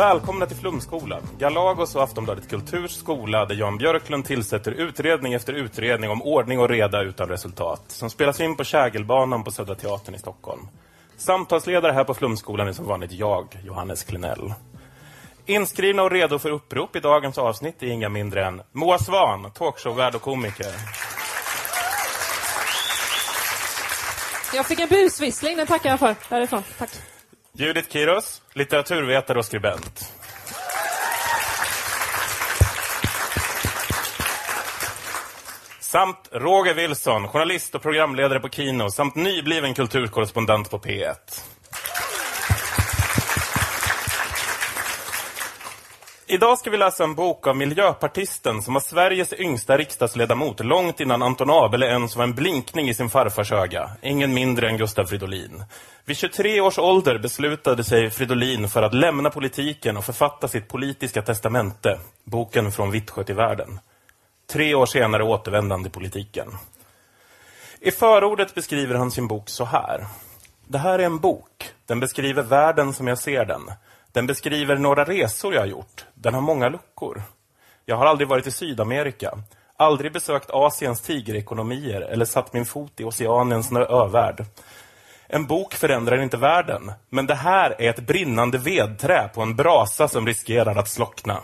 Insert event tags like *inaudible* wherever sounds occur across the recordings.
Välkomna till Flumskolan, Galagos och Aftonbladet Kulturs skola där Jan Björklund tillsätter utredning efter utredning om ordning och reda utan resultat som spelas in på Kägelbanan på Södra Teatern i Stockholm. Samtalsledare här på Flumskolan är som vanligt jag, Johannes Klenell. Inskrivna och redo för upprop i dagens avsnitt är inga mindre än Moa Svan, talkshowvärd och komiker. Jag fick en busvissling, den tackar jag för. Därifrån, tack. Judith Kiros, litteraturvetare och skribent. Samt Roger Wilson, journalist och programledare på Kino samt nybliven kulturkorrespondent på P1. Idag ska vi läsa en bok av miljöpartisten som var Sveriges yngsta riksdagsledamot långt innan Anton Abele ens var en blinkning i sin farfars öga. Ingen mindre än Gustav Fridolin. Vid 23 års ålder beslutade sig Fridolin för att lämna politiken och författa sitt politiska testamente, boken Från Vittsjö till världen. Tre år senare återvände han till politiken. I förordet beskriver han sin bok så här. Det här är en bok. Den beskriver världen som jag ser den. Den beskriver några resor jag har gjort. Den har många luckor. Jag har aldrig varit i Sydamerika. Aldrig besökt Asiens tigerekonomier eller satt min fot i Oceaniens övärld. En bok förändrar inte världen, men det här är ett brinnande vedträ på en brasa som riskerar att slockna.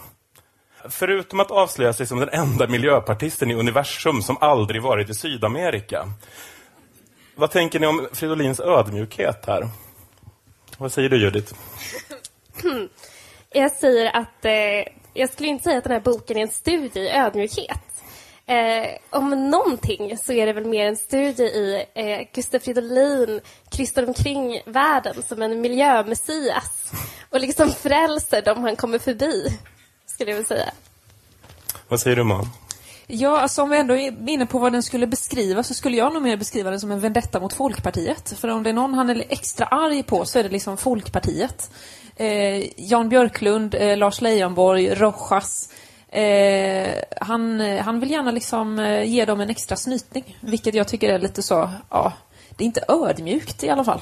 Förutom att avslöja sig som den enda miljöpartisten i universum som aldrig varit i Sydamerika. Vad tänker ni om Fridolins ödmjukhet här? Vad säger du Judith? *laughs* Jag säger att eh, jag skulle inte säga att den här boken är en studie i ödmjukhet. Eh, om någonting så är det väl mer en studie i eh, Gustaf Fridolin krystar omkring världen som en miljömessias och liksom frälser dem han kommer förbi, skulle jag vilja säga. Vad säger du Man? Ja, alltså om vi ändå är inne på vad den skulle beskriva så skulle jag nog mer beskriva den som en vendetta mot Folkpartiet. För om det är någon han är extra arg på så är det liksom Folkpartiet. Eh, Jan Björklund, eh, Lars Leijonborg, Rojas. Eh, han, eh, han vill gärna liksom eh, ge dem en extra snytning. Vilket jag tycker är lite så, ja, det är inte ödmjukt i alla fall.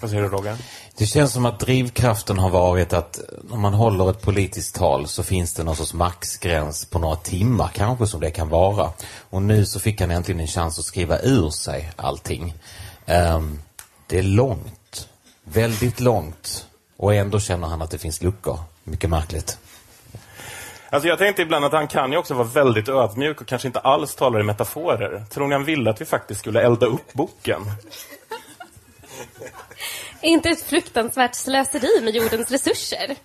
Vad säger du Roger? Det känns som att drivkraften har varit att om man håller ett politiskt tal så finns det någon sorts maxgräns på några timmar kanske som det kan vara. Och nu så fick han äntligen en chans att skriva ur sig allting. Um, det är långt. Väldigt långt. Och ändå känner han att det finns luckor. Mycket märkligt. Alltså jag tänkte ibland att han kan ju också vara väldigt ödmjuk och kanske inte alls talar i metaforer. Tror ni han ville att vi faktiskt skulle elda upp boken? Är *laughs* inte ett fruktansvärt slöseri med jordens resurser?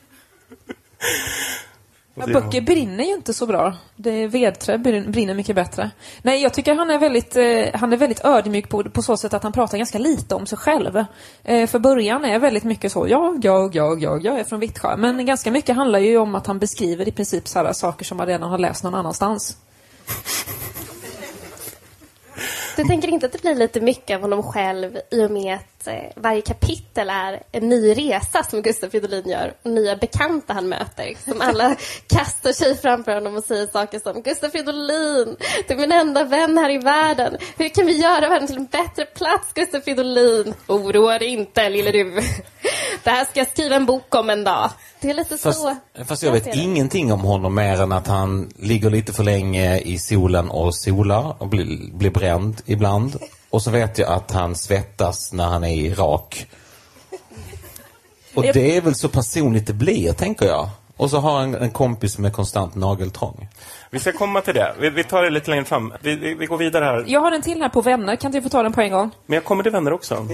Ja, böcker brinner ju inte så bra. Det vedträ brinner mycket bättre. Nej, jag tycker han är väldigt, eh, han är väldigt ödmjuk på, på så sätt att han pratar ganska lite om sig själv. Eh, för början är väldigt mycket så, ja, jag, jag, jag, jag är från Vittsjö. Men ganska mycket handlar ju om att han beskriver i princip så saker som man redan har läst någon annanstans. Du tänker inte att det blir lite mycket av honom själv i och med att eh, varje kapitel är en ny resa som Gustaf Fridolin gör och nya bekanta han möter som alla *laughs* kastar sig framför honom och säger saker som Gustaf Fridolin, du är min enda vän här i världen. Hur kan vi göra världen till en bättre plats, Gustaf Fridolin? Oroa dig inte, lille du. Det här ska jag skriva en bok om en dag. Det är lite Fast, så. fast jag vet ingenting om honom mer än att han ligger lite för länge i solen och solar och blir, blir bränd ibland. Och så vet jag att han svettas när han är i rak. Och det är väl så personligt det blir, tänker jag. Och så har han en kompis med konstant nageltrång. Vi ska komma till det. Vi, vi tar det lite längre fram. Vi, vi, vi går vidare här. Jag har en till här på vänner, kan inte jag få ta den på en gång? Men jag kommer till vänner också.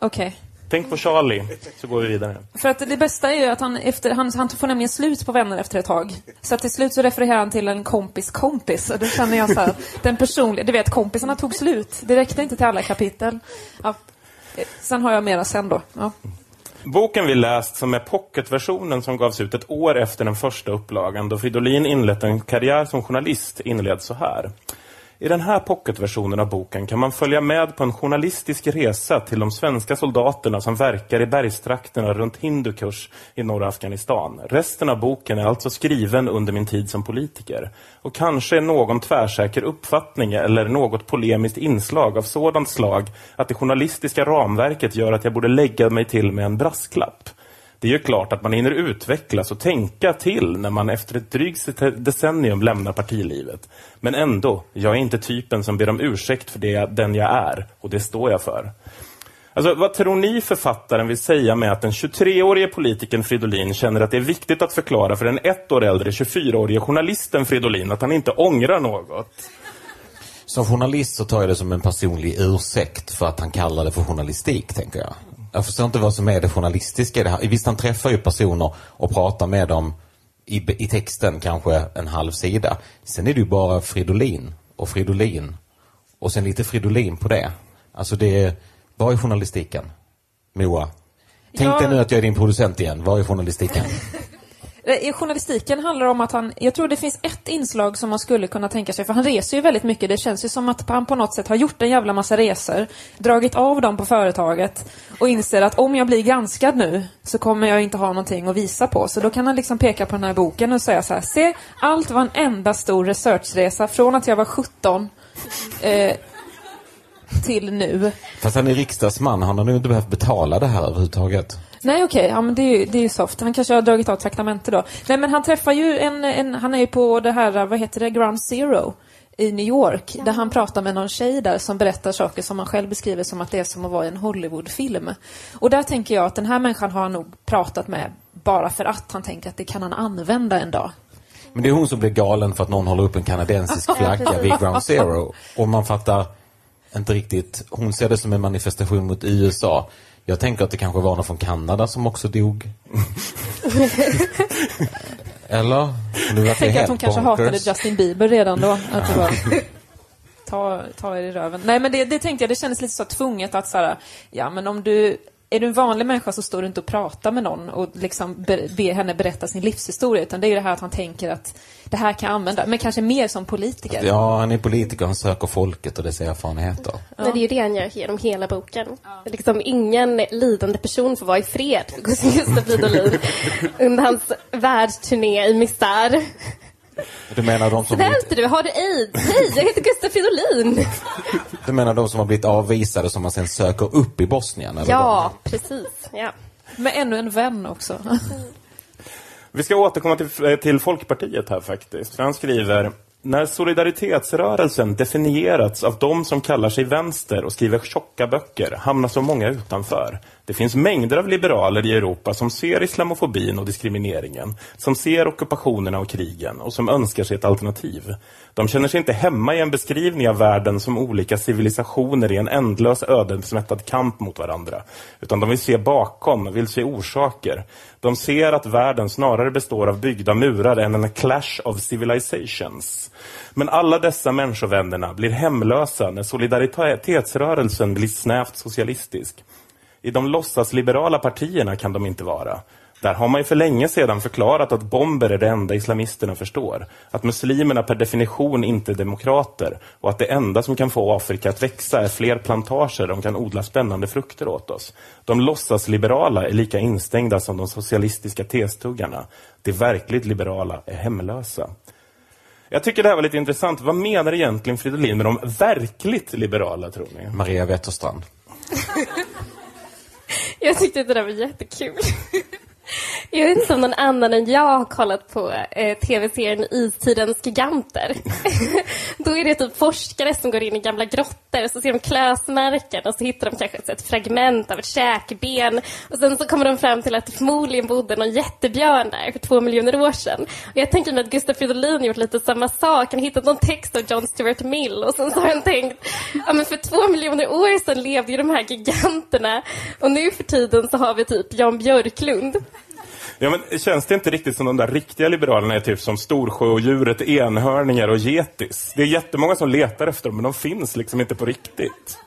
Okej. Tänk på Charlie, så går vi vidare. För att det bästa är ju att han, efter, han, han får nämligen slut på vänner efter ett tag. Så till slut så refererar han till en kompis kompis. Och då känner jag så här, *laughs* den personliga, du vet kompisarna tog slut. Det räckte inte till alla kapitel. Ja. Sen har jag mera sen då. Ja. Boken vi läst som är pocketversionen som gavs ut ett år efter den första upplagan då Fridolin inlett en karriär som journalist inleds så här. I den här pocketversionen av boken kan man följa med på en journalistisk resa till de svenska soldaterna som verkar i bergstrakterna runt Hindukush i norra Afghanistan. Resten av boken är alltså skriven under min tid som politiker. Och kanske är någon tvärsäker uppfattning eller något polemiskt inslag av sådant slag att det journalistiska ramverket gör att jag borde lägga mig till med en brasklapp. Det är ju klart att man hinner utvecklas och tänka till när man efter ett drygt decennium lämnar partilivet. Men ändå, jag är inte typen som ber om ursäkt för det, den jag är. Och det står jag för. Alltså, vad tror ni författaren vill säga med att den 23-årige politikern Fridolin känner att det är viktigt att förklara för den ett år äldre 24-årige journalisten Fridolin att han inte ångrar något? Som journalist så tar jag det som en personlig ursäkt för att han kallar det för journalistik, tänker jag. Jag förstår inte vad som är det journalistiska i det här. Visst, han träffar ju personer och pratar med dem i, i texten kanske en halv sida. Sen är det ju bara Fridolin och Fridolin och sen lite Fridolin på det. Alltså det är, vad är journalistiken? Moa? Tänk Ja. dig nu att jag är din producent igen. Vad är journalistiken? *laughs* Eh, I journalistiken handlar om att han, jag tror det finns ett inslag som man skulle kunna tänka sig, för han reser ju väldigt mycket. Det känns ju som att han på något sätt har gjort en jävla massa resor, dragit av dem på företaget och inser att om jag blir granskad nu så kommer jag inte ha någonting att visa på. Så då kan han liksom peka på den här boken och säga så här, se, allt var en enda stor researchresa från att jag var 17 eh, till nu. Fast han är riksdagsman. Han har nog inte behövt betala det här överhuvudtaget. Nej okej, ja men det är ju det är ju soft. Han kanske har dragit av traktamente då. Nej men han träffar ju en, en han är ju på det här, vad heter det, Ground Zero i New York, där han pratar med någon tjej där som berättar saker som han själv beskriver som att det är som att vara i en Hollywoodfilm. Och där tänker jag att den här människan har han nog pratat med bara för att han tänker att det kan han använda en dag. Men det är hon som blir galen för att någon håller upp en kanadensisk flagga vid Ground Zero. Och man fattar inte riktigt. Hon ser det som en manifestation mot USA. Jag tänker att det kanske var någon från Kanada som också dog. *laughs* Eller? Nu Jag tänker att hon kanske hatade Justin Bieber redan då. Att det var, *laughs* ta, ta er i röven. Nej men det, det tänkte jag, det kändes lite så tvunget att så här, ja men om du är du en vanlig människa så står du inte och pratar med någon och liksom be, ber henne berätta sin livshistoria utan det är ju det här att han tänker att det här kan jag använda, men kanske mer som politiker. Ja, han är politiker, han söker folket och dess erfarenheter. Men det är ju det han gör genom hela boken. Liksom ingen lidande person får vara i fred för *laughs* Gustav Fridolin *laughs* under hans världsturné i misär. Du menar de som, Där blivit, du, har du aids? Hej, jag heter Gustav Fridolin. du menar de som har blivit avvisade som man sen söker upp i Bosnien? Eller Ja, precis. Ja. Med ännu en vän också. Vi ska återkomma till, till Folkpartiet här faktiskt. För han skriver när solidaritetsrörelsen definierats av de som kallar sig vänster och skriver tjocka böcker hamnar så många utanför. Det finns mängder av liberaler i Europa som ser islamofobin och diskrimineringen, som ser ockupationerna och krigen och som önskar sig ett alternativ. De känner sig inte hemma i en beskrivning av världen som olika civilisationer i en ändlös ödesmättad kamp mot varandra. Utan de vill se bakom, vill se orsaker. De ser att världen snarare består av byggda murar än en clash of civilizations. Men alla dessa människovännerna blir hemlösa när solidaritetsrörelsen blir snävt socialistisk. I de låtsasliberala partierna kan de inte vara. Där har man ju för länge sedan förklarat att bomber är det enda islamisterna förstår. Att muslimerna per definition inte är demokrater och att det enda som kan få Afrika att växa är fler plantager de kan odla spännande frukter åt oss. De låtsasliberala är lika instängda som de socialistiska testuggarna. De verkligt liberala är hemlösa. Jag tycker det här var lite intressant. Vad menar egentligen Fridolin med de verkligt liberala, tror ni? Maria Wetterstrand. *laughs* Jag tyckte det där var jättekul. Jag vet inte om någon annan än jag har kollat på eh, tv-serien Istidens giganter. *laughs* Då är det typ forskare som går in i gamla grottor och så ser de klösmärken och så hittar de kanske ett fragment av ett käkben. Och sen så kommer de fram till att det förmodligen bodde någon jättebjörn där för två miljoner år sedan. Och jag tänker mig att Gustav Fridolin gjort lite samma sak. Han har hittat någon text av John Stuart Mill och sen så har han tänkt, ja men för två miljoner år sedan levde ju de här giganterna och nu för tiden så har vi typ Jan Björklund. Ja, men känns det inte riktigt som de där riktiga liberalerna är typ som Storsjöodjuret, enhörningar och getis? Det är jättemånga som letar efter dem, men de finns liksom inte på riktigt.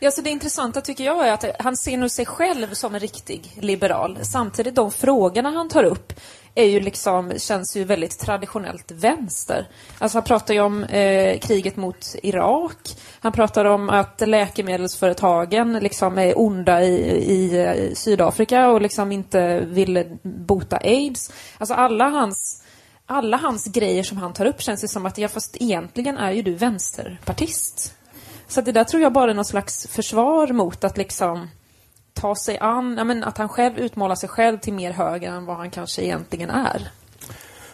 Ja, så det intressanta tycker jag är att han ser nog sig själv som en riktig liberal. Samtidigt, de frågorna han tar upp är ju liksom, känns ju väldigt traditionellt vänster. Alltså han pratar ju om eh, kriget mot Irak. Han pratar om att läkemedelsföretagen liksom är onda i, i, i Sydafrika och liksom inte vill bota aids. Alltså alla hans alla hans grejer som han tar upp känns det som att, ja fast egentligen är ju du vänsterpartist. Så det där tror jag bara är någon slags försvar mot att liksom ta sig an, ja, men att han själv utmålar sig själv till mer höger än vad han kanske egentligen är.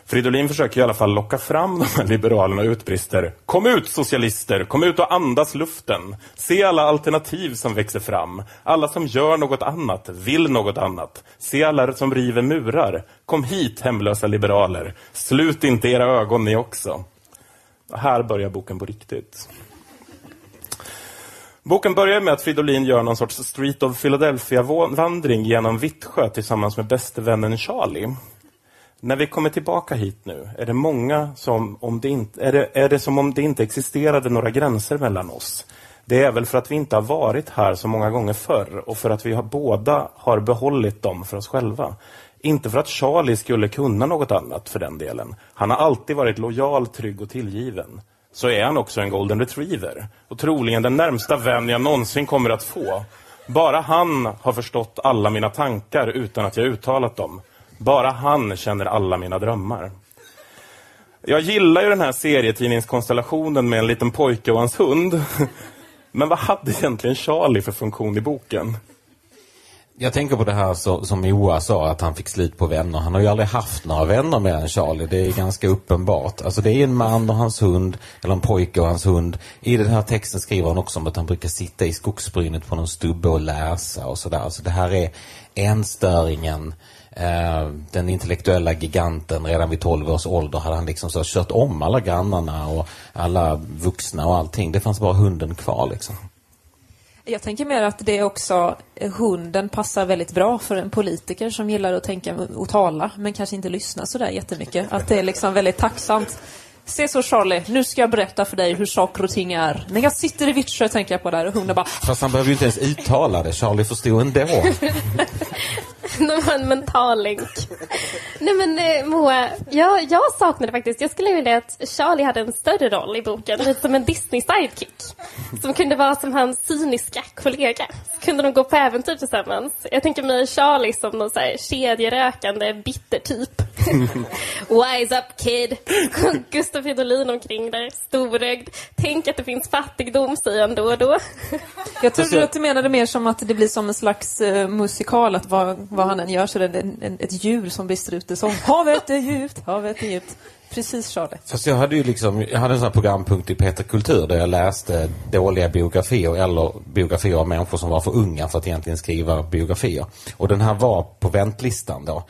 Fridolin försöker i alla fall locka fram de här liberalerna och utbrister Kom ut socialister, kom ut och andas luften. Se alla alternativ som växer fram. Alla som gör något annat, vill något annat. Se alla som river murar. Kom hit hemlösa liberaler. Slut inte era ögon ni också. Och här börjar boken på riktigt. Boken börjar med att Fridolin gör någon sorts Street of Philadelphia-vandring genom Vittsjö tillsammans med bäste vännen Charlie. När vi kommer tillbaka hit nu är det många som om det inte, är det, är det som om det inte existerade några gränser mellan oss. Det är väl för att vi inte har varit här så många gånger förr och för att vi har, båda har behållit dem för oss själva. Inte för att Charlie skulle kunna något annat för den delen. Han har alltid varit lojal, trygg och tillgiven. Så är han också en golden retriever. Och troligen den närmsta vän jag någonsin kommer att få. Bara han har förstått alla mina tankar utan att jag uttalat dem. Bara han känner alla mina drömmar. Jag gillar ju den här serietidningskonstellationen med en liten pojke och hans hund. *laughs* Men vad hade egentligen Charlie för funktion i boken? Jag tänker på det här så, som Moa sa, att han fick slut på vänner. Han har ju aldrig haft några vänner mer än Charlie. Det är ganska uppenbart. Alltså det är en man och hans hund, eller en pojke och hans hund. I den här texten skriver han också om att han brukar sitta i skogsbrynet på någon stubbe och läsa och sådär. Så det här är enstöringen Eh, den intellektuella giganten redan vid 12 års ålder hade han liksom så kört om alla grannarna och alla vuxna och allting. Det fanns bara hunden kvar liksom. Jag tänker mer att det är också, hunden passar väldigt bra för en politiker som gillar att tänka och tala, men kanske inte lyssna sådär jättemycket. Att det är liksom väldigt tacksamt. Se så Charlie, nu ska jag berätta för dig hur saker och ting är. När jag sitter i Vittsjö tänker jag på det här och hunden bara... Fast han behöver ju inte ens uttala det, Charlie förstod ändå. De har en mental länk. Nej men eh, Moa, jag, jag saknade faktiskt, jag skulle vilja att Charlie hade en större roll i boken, lite som en Disney-sidekick. Som kunde vara som hans cyniska kollega. Kunde de gå på äventyr tillsammans. Jag tänker mig Charlie som någon så här kedjerökande bitter typ. *laughs* Wise up kid. *laughs* Gustav Fridolin omkring där, storögd. Tänk att det finns fattigdom, säger han då och då. *laughs* Jag trodde att du menade mer som att det blir som en slags uh, musikal, att vad, vad han än gör så är det en, en, ett djur som brister ut i sång. Havet är djupt, havet är djupt. Precis Charlie. Fast jag hade ju liksom, jag hade en sån här programpunkt i Peter Kultur där jag läste dåliga biografier eller biografier av människor som var för unga för att egentligen skriva biografier. Och den här var på väntlistan då.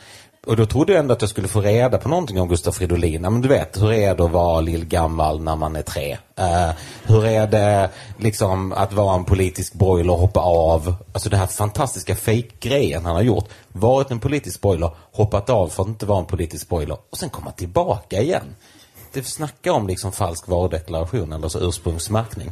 Och då trodde jag ändå att jag skulle få reda på någonting om Gustaf Fridolin. men du vet, hur är det att vara lillgammal när man är tre? Uh, hur är det liksom att vara en politisk broiler och hoppa av? Alltså den här fantastiska fake-grejen han har gjort. Varit en politisk broiler, hoppat av för att inte vara en politisk broiler och sen komma tillbaka igen. Det snackar om liksom falsk varudeklaration eller så ursprungsmärkning.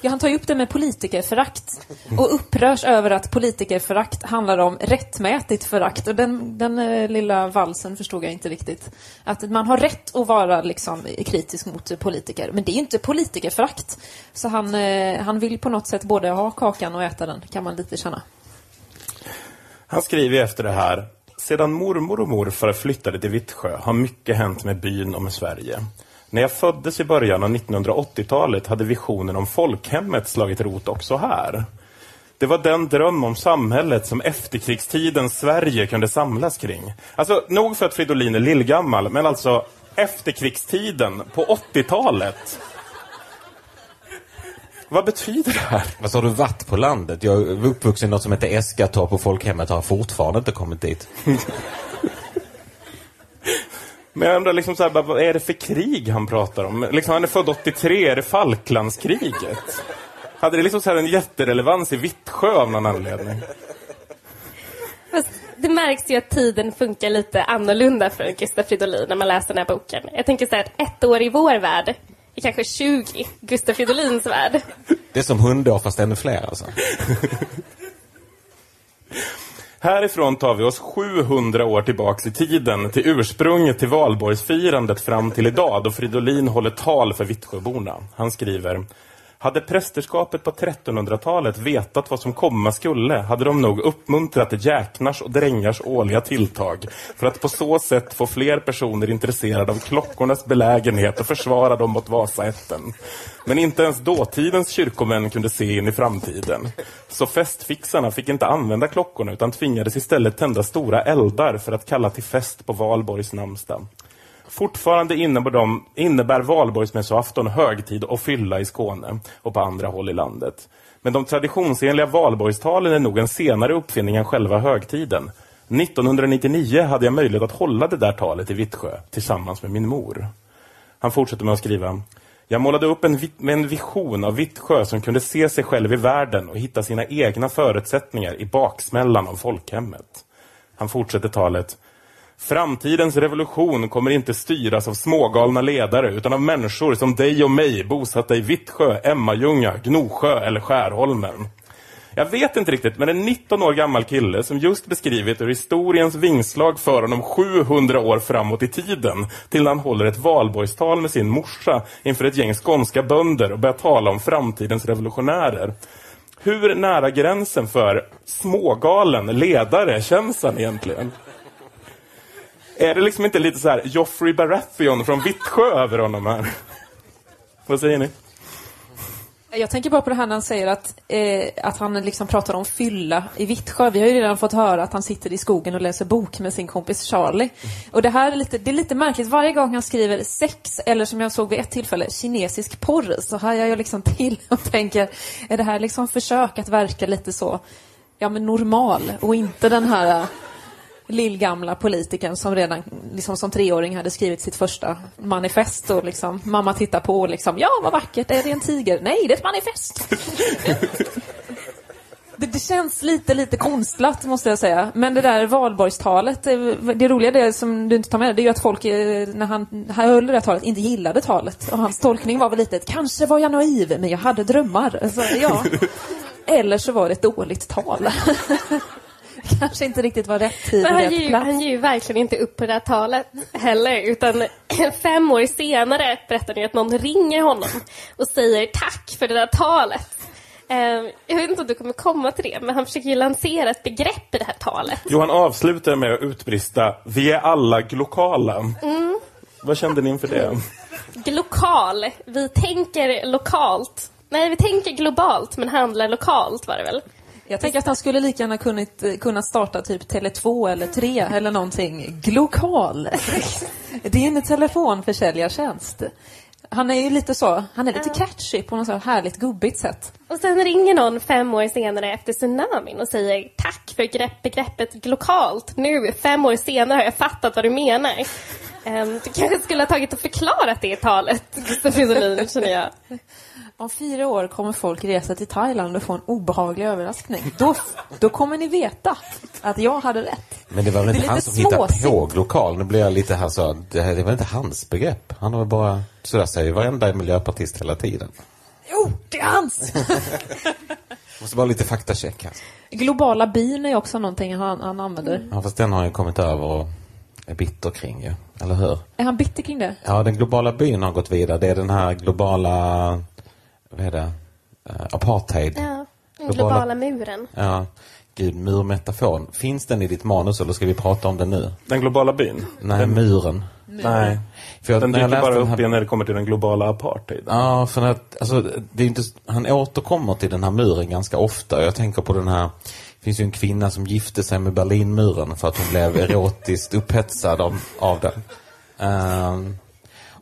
Ja, han tar ju upp det med politikerförakt och upprörs över att politikerförakt handlar om rättmätigt förakt. Och den, den eh, lilla valsen förstod jag inte riktigt. Att man har rätt att vara liksom, kritisk mot politiker, men det är ju inte politikerförakt. Så han, eh, han vill på något sätt både ha kakan och äta den, kan man lite känna. Han skriver efter det här sedan mormor och morfar flyttade till Vittsjö har mycket hänt med byn och med Sverige. När jag föddes i början av 1980-talet hade visionen om folkhemmet slagit rot också här. Det var den dröm om samhället som efterkrigstidens Sverige kunde samlas kring. Alltså, nog för att Fridolin är lillgammal, men alltså efterkrigstiden på 80-talet. Vad betyder det här? Vad sa du, vatt på landet? Jag är uppvuxen i något som heter Eskatorp och folkhemmet har fortfarande inte kommit dit. *laughs* Men jag undrar, liksom så här, vad är det för krig han pratar om? Liksom, han är född 83, är det Falklandskriget? Hade det liksom så här en jätterelevans i Vittsjö av någon anledning? Fast det märks ju att tiden funkar lite annorlunda för Gustaf Fridolin när man läser den här boken. Jag tänker så här att ett år i vår värld i kanske 20 Gustav Fridolins värld. Det är som hundår fast ännu fler alltså. *laughs* Härifrån tar vi oss 700 år tillbaks i tiden till ursprunget till valborgsfirandet fram till idag då Fridolin håller tal för Vittsjöborna. Han skriver hade prästerskapet på 1300-talet vetat vad som komma skulle hade de nog uppmuntrat jäknars och drängars årliga tilltag för att på så sätt få fler personer intresserade av klockornas belägenhet och försvara dem mot Vasaätten. Men inte ens dåtidens kyrkomän kunde se in i framtiden. Så festfixarna fick inte använda klockorna utan tvingades istället tända stora eldar för att kalla till fest på Valborgs namnsdag. Fortfarande innebär, de, innebär valborgsmässoafton högtid och fylla i Skåne och på andra håll i landet. Men de traditionsenliga valborgstalen är nog en senare uppfinning än själva högtiden. 1999 hade jag möjlighet att hålla det där talet i Vittsjö tillsammans med min mor. Han fortsätter med att skriva jag målade upp en, vi- en vision av Vittsjö som kunde se sig själv i världen och hitta sina egna förutsättningar i baksmällan av folkhemmet. Han fortsätter talet. Framtidens revolution kommer inte styras av smågalna ledare utan av människor som dig och mig bosatta i Vittsjö, Emmaljunga, Gnosjö eller Skärholmen. Jag vet inte riktigt, men en 19 år gammal kille som just beskrivit hur historiens vingslag för honom 700 år framåt i tiden till när han håller ett valborgstal med sin morsa inför ett gäng skånska bönder och börjar tala om framtidens revolutionärer. Hur nära gränsen för smågalen ledare känns han egentligen? Är det liksom inte lite så här Joffrey Baratheon från Vittsjö över honom här? Vad säger ni? Jag tänker bara på det här när han säger att, eh, att han liksom pratar om fylla i Vittsjö. Vi har ju redan fått höra att han sitter i skogen och läser bok med sin kompis Charlie. Och det här är lite, det är lite märkligt. Varje gång han skriver sex, eller som jag såg vid ett tillfälle, kinesisk porr, så hajar jag liksom till *laughs* och tänker, är det här liksom försök att verka lite så, ja men normal och inte den här eh, lillgamla politikern som redan liksom som treåring hade skrivit sitt första manifest och liksom mamma tittar på och liksom ja vad vackert, är det en tiger? Nej, det är ett manifest. Det, det känns lite, lite konstlat måste jag säga. Men det där valborgstalet, det, det roliga det som du inte tar med det är ju att folk eh, när han, han höll det där talet inte gillade talet. Och hans tolkning var väl lite, kanske var jag naiv men jag hade drömmar. Så, ja. Eller så var det ett dåligt tal. *laughs* Kanske inte riktigt var rätt tid Men han rätt ger, ju, plats. han ger ju verkligen inte upp på det här talet heller. Utan fem år senare berättar ni att någon ringer honom och säger tack för det där talet. Eh, Jag vet inte om du kommer komma till det, men han försöker ju lansera ett begrepp i det här talet. Johan avslutar med att utbrista Vi är alla glokala. Vad kände ni inför det? Glokal. Vi tänker lokalt. Nej, vi tänker globalt, men handlar lokalt var det väl? Jag tänker att han skulle lika gärna kunnat, kunnat starta typ Tele2 eller 3 eller någonting. Glokal. Det är en telefonförsäljartjänst. Han är ju lite så, han är lite catchy på något så härligt gubbigt sätt. Och sen ringer någon fem år senare efter tsunamin och säger tack för grepp, begreppet glokalt. Nu, fem år senare, har jag fattat vad du menar. Um, du kanske skulle ha tagit och förklarat det i talet, Gustav Fridolin, känner jag. Om fyra år kommer folk resa till Thailand och få en obehaglig överraskning. Då, då kommer ni veta att jag hade rätt. Men det var väl Det inte han som hittade på glokal? Nu blir jag lite här så, det, här- det var inte hans begrepp. Han har väl bara, sådär säger varenda miljöpartist hela tiden. Jo, det är hans! *laughs* Måste bara lite faktacheck här. Globala bin är också någonting han, han använder. Ja, fast den har jag kommit över och är bitter kring ju. Eller hur? Är han bitter kring det? Ja, den globala byn har gått vidare. Det är den här globala, vad är det? Eh, apartheid. Ja, den Globala- globala muren. Ja. Gud, murmetafor. Finns den i ditt manus eller ska vi prata om den nu? Den globala byn? Nej, muren. Nej. För jag, Den dyker bara den här- upp igen när det kommer till den globala apartheid. Ja, för att, alltså, det är inte, han återkommer till den här muren ganska ofta. Jag tänker på den här, det finns ju en kvinna som gifte sig med Berlinmuren för att hon blev *laughs* erotiskt upphetsad av, av den. Ehm,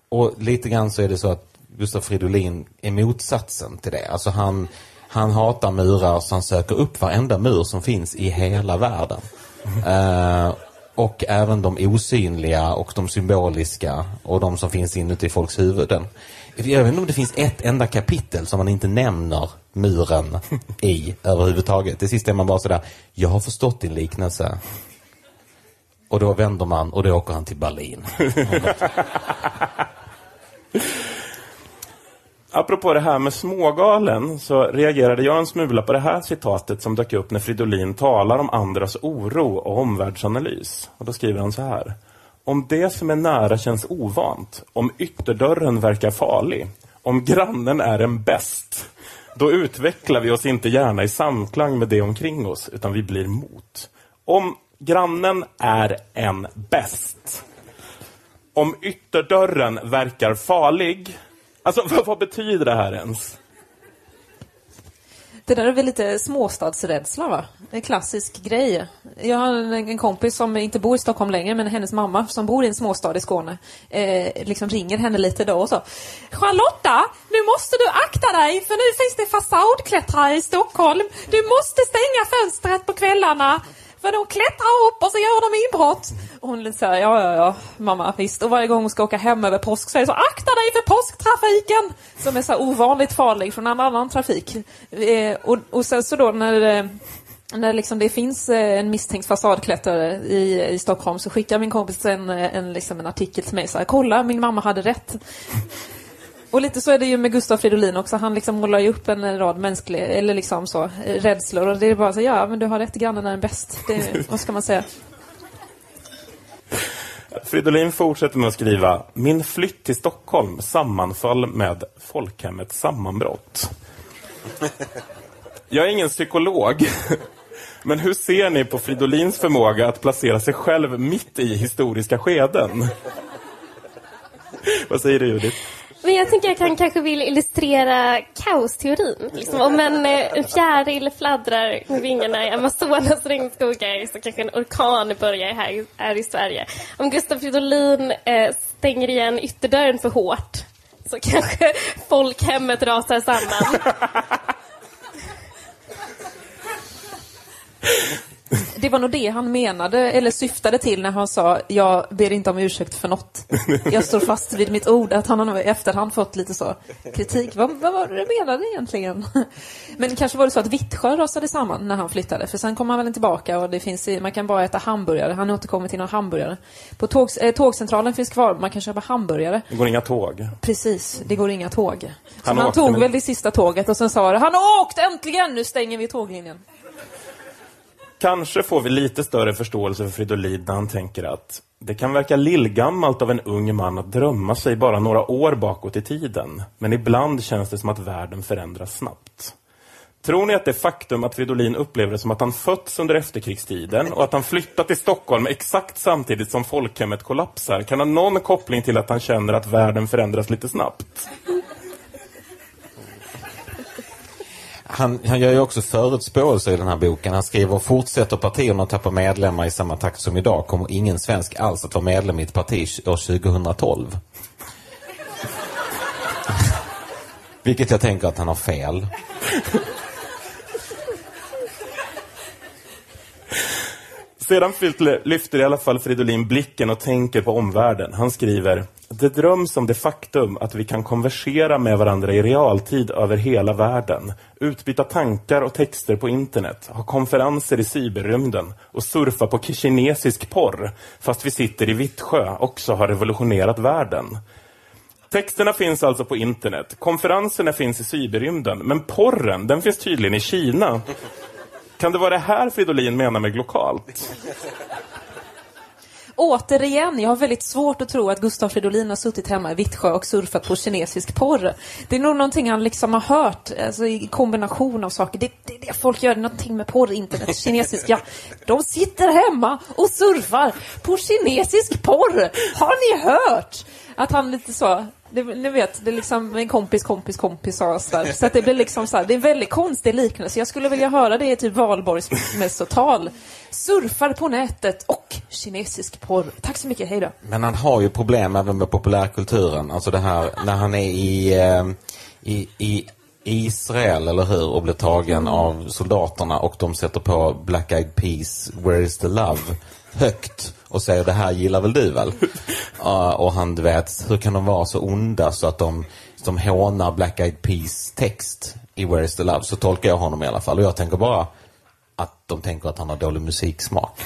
och lite grann så är det så att Gustaf Fridolin är motsatsen till det. Alltså han, han hatar murar så han söker upp varenda mur som finns i hela världen. Eh, och även de osynliga och de symboliska och de som finns inuti folks huvuden. Jag vet inte om det finns ett enda kapitel som man inte nämner muren i *laughs* överhuvudtaget. Det sista är man bara sådär, jag har förstått din liknelse. Och då vänder man och då åker han till Berlin. *laughs* Apropå det här med smågalen så reagerade jag en smula på det här citatet som dök upp när Fridolin talar om andras oro och omvärldsanalys. Och då skriver han så här. Om det som är nära känns ovant, om ytterdörren verkar farlig, om grannen är en bäst, då utvecklar vi oss inte gärna i samklang med det omkring oss, utan vi blir mot. Om grannen är en bäst, om ytterdörren verkar farlig, Alltså, *laughs* vad, vad betyder det här ens? Det där är väl lite småstadsrädsla, va? En klassisk grej. Jag har en, kompis som inte bor i Stockholm längre, men hennes mamma som bor i en småstad i Skåne, eh, liksom ringer henne lite då och så. Charlotta, nu måste du akta dig, för nu finns det fasadklättrare i Stockholm. Du måste stänga fönstret på kvällarna. För de klättrar upp och så gör de inbrott. Och hon lite såhär, ja, ja, ja, mamma, visst. Och varje gång hon ska åka hem över påsk så är det så, akta dig för påsktrafiken! Som är så ovanligt farlig från en annan trafik. Eh, och, och sen så då när eh, när liksom det finns eh, en misstänkt fasadklättrare i, i Stockholm så skickar min kompis en, en, liksom en artikel till mig så här, kolla min mamma hade rätt. Och lite så är det ju med Gustav Fridolin också. Han liksom målar ju upp en rad mänskliga, eller liksom så, rädslor. Och det är bara så, ja men du har rätt, grannen är en bäst. Det, *laughs* vad ska man säga? Fridolin fortsätter med att skriva Min flytt till Stockholm sammanföll med folkhemmets sammanbrott. *laughs* Jag är ingen psykolog. *laughs* Men hur ser ni på Fridolins förmåga att placera sig själv mitt i historiska skeden? Vad säger du Judith? Men jag tänker jag kan kanske vill illustrera kaosteorin. Liksom, om en, eh, en fjäril fladdrar med vingarna i Amazonas regnskogar så kanske en orkan börjar här, här i Sverige. Om Gustav Fridolin eh, stänger igen ytterdörren för hårt så kanske folkhemmet rasar samman. *laughs* Det var nog det han menade, eller syftade till när han sa jag ber inte om ursäkt för något. Jag står fast vid mitt ord. Att han har i efterhand fått lite så kritik. Vad, vad var det du menade egentligen? Men kanske var det så att Vittsjö rasade samman när han flyttade. För sen kom han väl tillbaka och det finns, man kan bara äta hamburgare. Han återkommer till några hamburgare. På tåg, eh, tågcentralen finns kvar, man kan köpa hamburgare. Det går inga tåg. Precis, det går inga tåg. Så Han han, tog väl det sista tåget och sen sa det, han har åkt äntligen, nu stänger vi tåglinjen. Kanske får vi lite större förståelse för Fridolin när han tänker att det kan verka lillgammalt av en ung man att drömma sig bara några år bakåt i tiden. Men ibland känns det som att världen förändras snabbt. Tror ni att det faktum att Fridolin upplever det som att han fötts under efterkrigstiden och att han flyttat till Stockholm exakt samtidigt som folkhemmet kollapsar kan ha någon koppling till att han känner att världen förändras lite snabbt? Han, han gör ju också förutspåelser i den här boken. Han skriver fortsätter partierna att tappa medlemmar i samma takt som idag kommer ingen svensk alls att vara medlem i ett parti år 2012. *laughs* Vilket jag tänker att han har fel. Sedan lyfter i alla fall Fridolin blicken och tänker på omvärlden. Han skriver Det dröms om det faktum att vi kan konversera med varandra i realtid över hela världen, utbyta tankar och texter på internet, ha konferenser i cyberrymden och surfa på kinesisk porr, fast vi sitter i Vittsjö, också har revolutionerat världen. Texterna finns alltså på internet, konferenserna finns i cyberrymden, men porren, den finns tydligen i Kina. Kan det vara det här Fridolin menar med lokalt? Återigen, jag har väldigt svårt att tro att Gustav Fridolin har suttit hemma i Vittsjö och surfat på kinesisk porr. Det är nog någonting han liksom har hört, alltså i kombination av saker. Det, det, det folk gör någonting med porr, internet, *laughs* kinesiska. De sitter hemma och surfar på kinesisk porr! Har ni hört? Att han lite så, det, ni vet, det är liksom en kompis, kompis, kompis sa där. Så att det blir liksom så här, det är en väldigt konstig liknelse. Jag skulle vilja höra det i typ valborgsmässotal. Surfar på nätet och kinesisk porr. Tack så mycket, hejdå. Men han har ju problem även med populärkulturen. Alltså det här när han är i, eh, i, i Israel, eller hur? Och blir tagen av soldaterna och de sätter på Black Eyed Peas, Where is the love? Högt och säger det här gillar väl du väl? *laughs* Ja, och han, du vet, hur kan de vara så onda så att de, de hånar Black Eyed Peas text i Where is the love? Så tolkar jag honom i alla fall. Och jag tänker bara att de tänker att han har dålig musiksmak.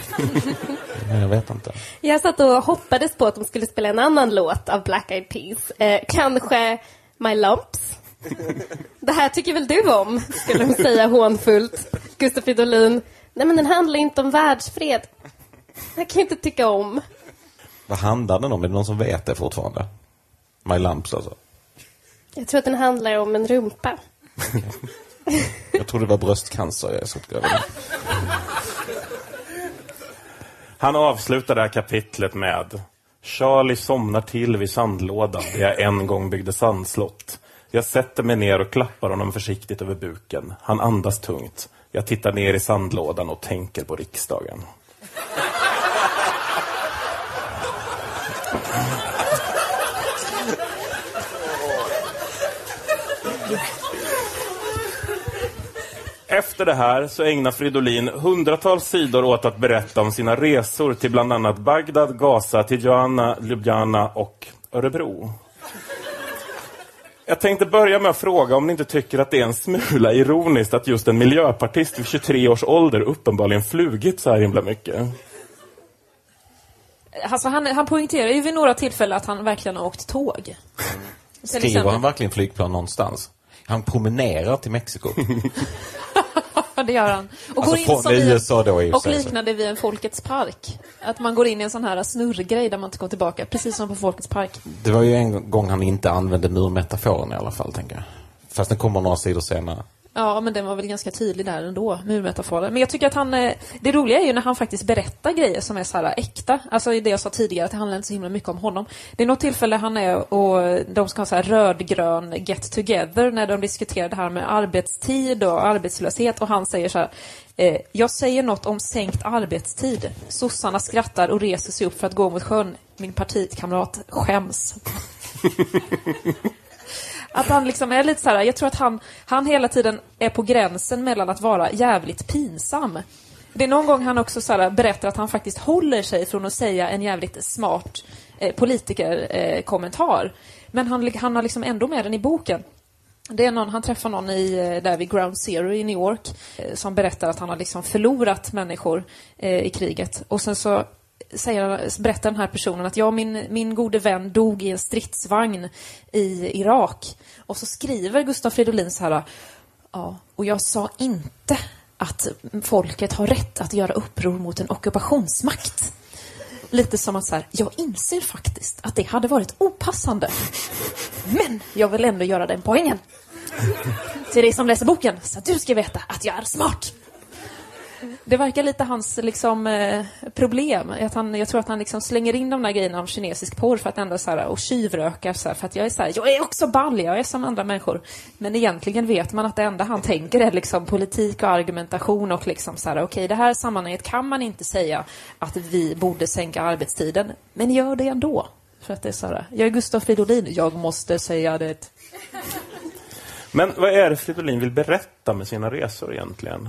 *laughs* Men jag vet inte. Jag satt och hoppades på att de skulle spela en annan låt av Black Eyed Peas. Eh, kanske My Lumps. *laughs* Det här tycker väl du om, skulle hon säga hånfullt. Gustaf Fridolin. Nej, men den handlar inte om världsfred. Jag kan inte tycka om. Vad handlar den om? Är det någon som vet det fortfarande? My Lamps alltså. Jag tror att den handlar om en rumpa. *laughs* Jag tror det var bröstcancer jag är så gravid. Han avslutar det här kapitlet med Charlie somnar till vid sandlådan där jag en gång byggde sandslott. Jag sätter mig ner och klappar honom försiktigt över buken. Han andas tungt. Jag tittar ner i sandlådan och tänker på riksdagen. Efter det här så ägnar Fridolin hundratals sidor åt att berätta om sina resor till bland annat Bagdad, Gaza, Tirana, Ljubljana och Örebro. Jag tänkte börja med att fråga om ni inte tycker att det är en smula ironiskt att just en miljöpartist vid 23 års ålder uppenbarligen flugit så här himla mycket. Alltså han, han poängterar ju vid några tillfällen att han verkligen har åkt tåg. Skriver han verkligen flygplan någonstans? Han promenerar till Mexiko. *laughs* Ja, det gör han. Och Alltså, går in som i USA då och liknande vid en Folkets park. Att man går in i en sån här snurrgrej där man inte kommer tillbaka. Precis som på Folkets park. Det var ju en gång han inte använde murmetaforen i alla fall, tänker jag. Fast den kommer några sidor senare. Ja, men den var väl ganska tydlig där ändå, murmetaforen. Men jag tycker att han... Eh, det roliga är ju när han faktiskt berättar grejer som är så här äkta. Alltså det jag sa tidigare, att det handlar inte så himla mycket om honom. Det är något tillfälle han är och de ska ha så här rödgrön get together när de diskuterar det här med arbetstid och arbetslöshet och han säger så här eh, Jag säger något om sänkt arbetstid. Sossarna skrattar och reser sig upp för att gå mot sjön. Min partikamrat skäms. *laughs* Att han liksom är lite så här, jag tror att han, han hela tiden är på gränsen mellan att vara jävligt pinsam. Det är någon gång han också så här berättar att han faktiskt håller sig från att säga en jävligt smart eh, politikerkommentar. Eh. Men han, han har liksom ändå med den i boken. Det är någon, han träffar någon i, eh, där vid Ground Zero i New York eh, som berättar att han har liksom förlorat människor eh, i kriget. Och sen så säger, berättar den här personen att jag min, min gode vän dog i en stridsvagn i Irak. Och så skriver Gustaf Fridolin så här, ja, och jag sa inte att folket har rätt att göra uppror mot en ockupationsmakt. Lite som att så här, jag inser faktiskt att det hade varit opassande. Men jag vill ändå göra den poängen. Till dig som läser boken, så att du ska veta att jag är smart. Det verkar lite hans liksom, eh, problem. Att han, jag tror att han liksom slänger in de där grejerna om kinesisk porr för att ändå så här, och tjuvrökar så här, för att jag är så här, jag är också ball, jag är som andra människor. Men egentligen vet man att det enda han tänker är liksom politik och argumentation och liksom så här, okej, i det här sammanhanget kan man inte säga att vi borde sänka arbetstiden, men gör det ändå. För att det är så här, jag är Gustav Fridolin, jag måste säga det. Men vad är det Fridolin vill berätta med sina resor egentligen?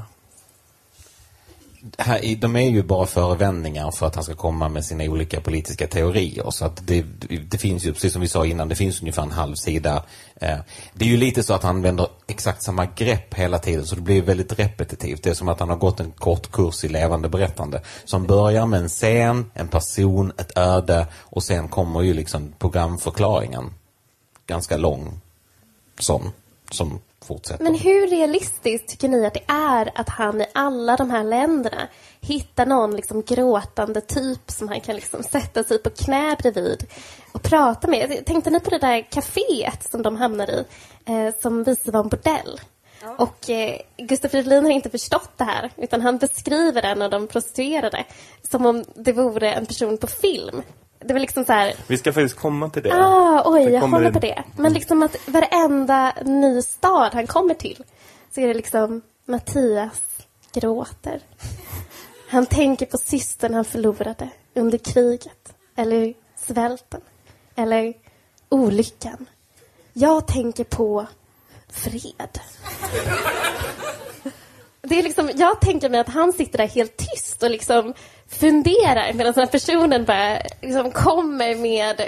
Här, de är ju bara förevändningar för att han ska komma med sina olika politiska teorier. Så att det, det finns ju, precis som vi sa innan, det finns ungefär en halv sida. Eh. Det är ju lite så att han använder exakt samma grepp hela tiden, så det blir väldigt repetitivt. Det är som att han har gått en kort kurs i levande berättande. Som börjar med en scen, en person, ett öde och sen kommer ju liksom programförklaringen. Ganska lång sån, som fortsätter. Men hur realistiskt tycker ni att det är att han i alla de här länderna hittar någon liksom gråtande typ som han kan liksom sätta sig på knä bredvid och prata med? Tänkte ni på det där kaféet som de hamnar i, eh, som visade sig vara en bordell? Och eh, Gustaf Fridolin har inte förstått det här, utan han beskriver en av de prostituerade som om det vore en person på film. Det var liksom så här, Vi ska faktiskt komma till det. Ah, oj, Det jag håller en- på det. Men liksom att varenda ny stad han kommer till så är det liksom Mattias gråter. Han tänker på systern han förlorade under kriget. Eller svälten. Eller olyckan. Jag tänker på fred. Det är liksom, jag tänker mig att han sitter där helt tyst och liksom funderar medan den här personen bara liksom kommer med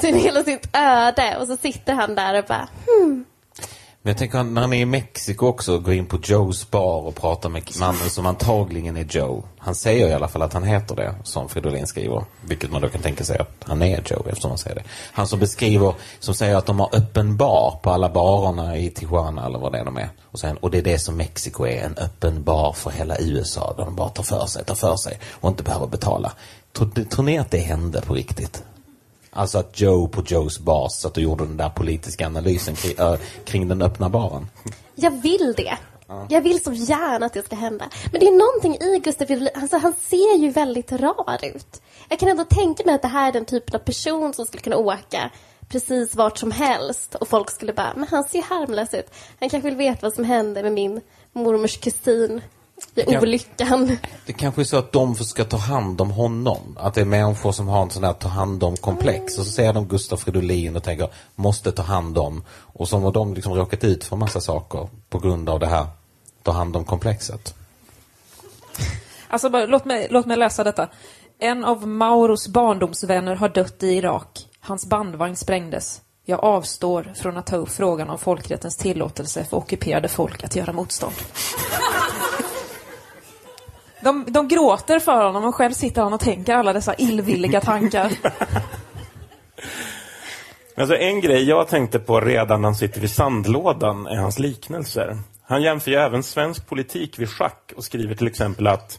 sin, hela sitt öde och så sitter han där och bara hmm. Men jag tänker när han är i Mexiko också går in på Joes bar och pratar med mannen som antagligen är Joe. Han säger i alla fall att han heter det, som Fridolin skriver. Vilket man då kan tänka sig att han är Joe eftersom han säger det. Han som beskriver, som säger att de har öppen bar på alla barerna i Tijuana eller vad det är de är. Och, sen, och det är det som Mexiko är, en öppen bar för hela USA där de bara tar för sig, tar för sig och inte behöver betala. Tror, tror ni att det hände på riktigt? Alltså att Joe på Joes bar satt och gjorde den där politiska analysen kring, äh, kring den öppna baren. Jag vill det. Jag vill så gärna att det ska hända. Men det är någonting i Gustav Fridolin, alltså han ser ju väldigt rar ut. Jag kan ändå tänka mig att det här är den typen av person som skulle kunna åka precis vart som helst och folk skulle bara, men han ser ju harmlös ut. Han kanske vill veta vad som hände med min mormors kusin i Ja. olyckan. Det kanske är så att de ska ta hand om honom. Att det är människor som har en sån här ta hand om-komplex. Och så ser de Gustav Fridolin och tänker, måste ta hand om. Och så har de liksom råkat ut för massa saker på grund av det här ta hand om-komplexet. Alltså, bara, låt, mig, låt mig läsa detta. En av Mauros barndomsvänner har dött i Irak. Hans bandvagn sprängdes. Jag avstår från att ta upp frågan om folkrättens tillåtelse för ockuperade folk att göra motstånd. De, de gråter för honom och själv sitter han och tänker alla dessa illvilliga tankar. *laughs* Alltså en grej jag tänkte på redan när han sitter vid sandlådan är hans liknelser. Han jämför ju även svensk politik vid schack och skriver till exempel att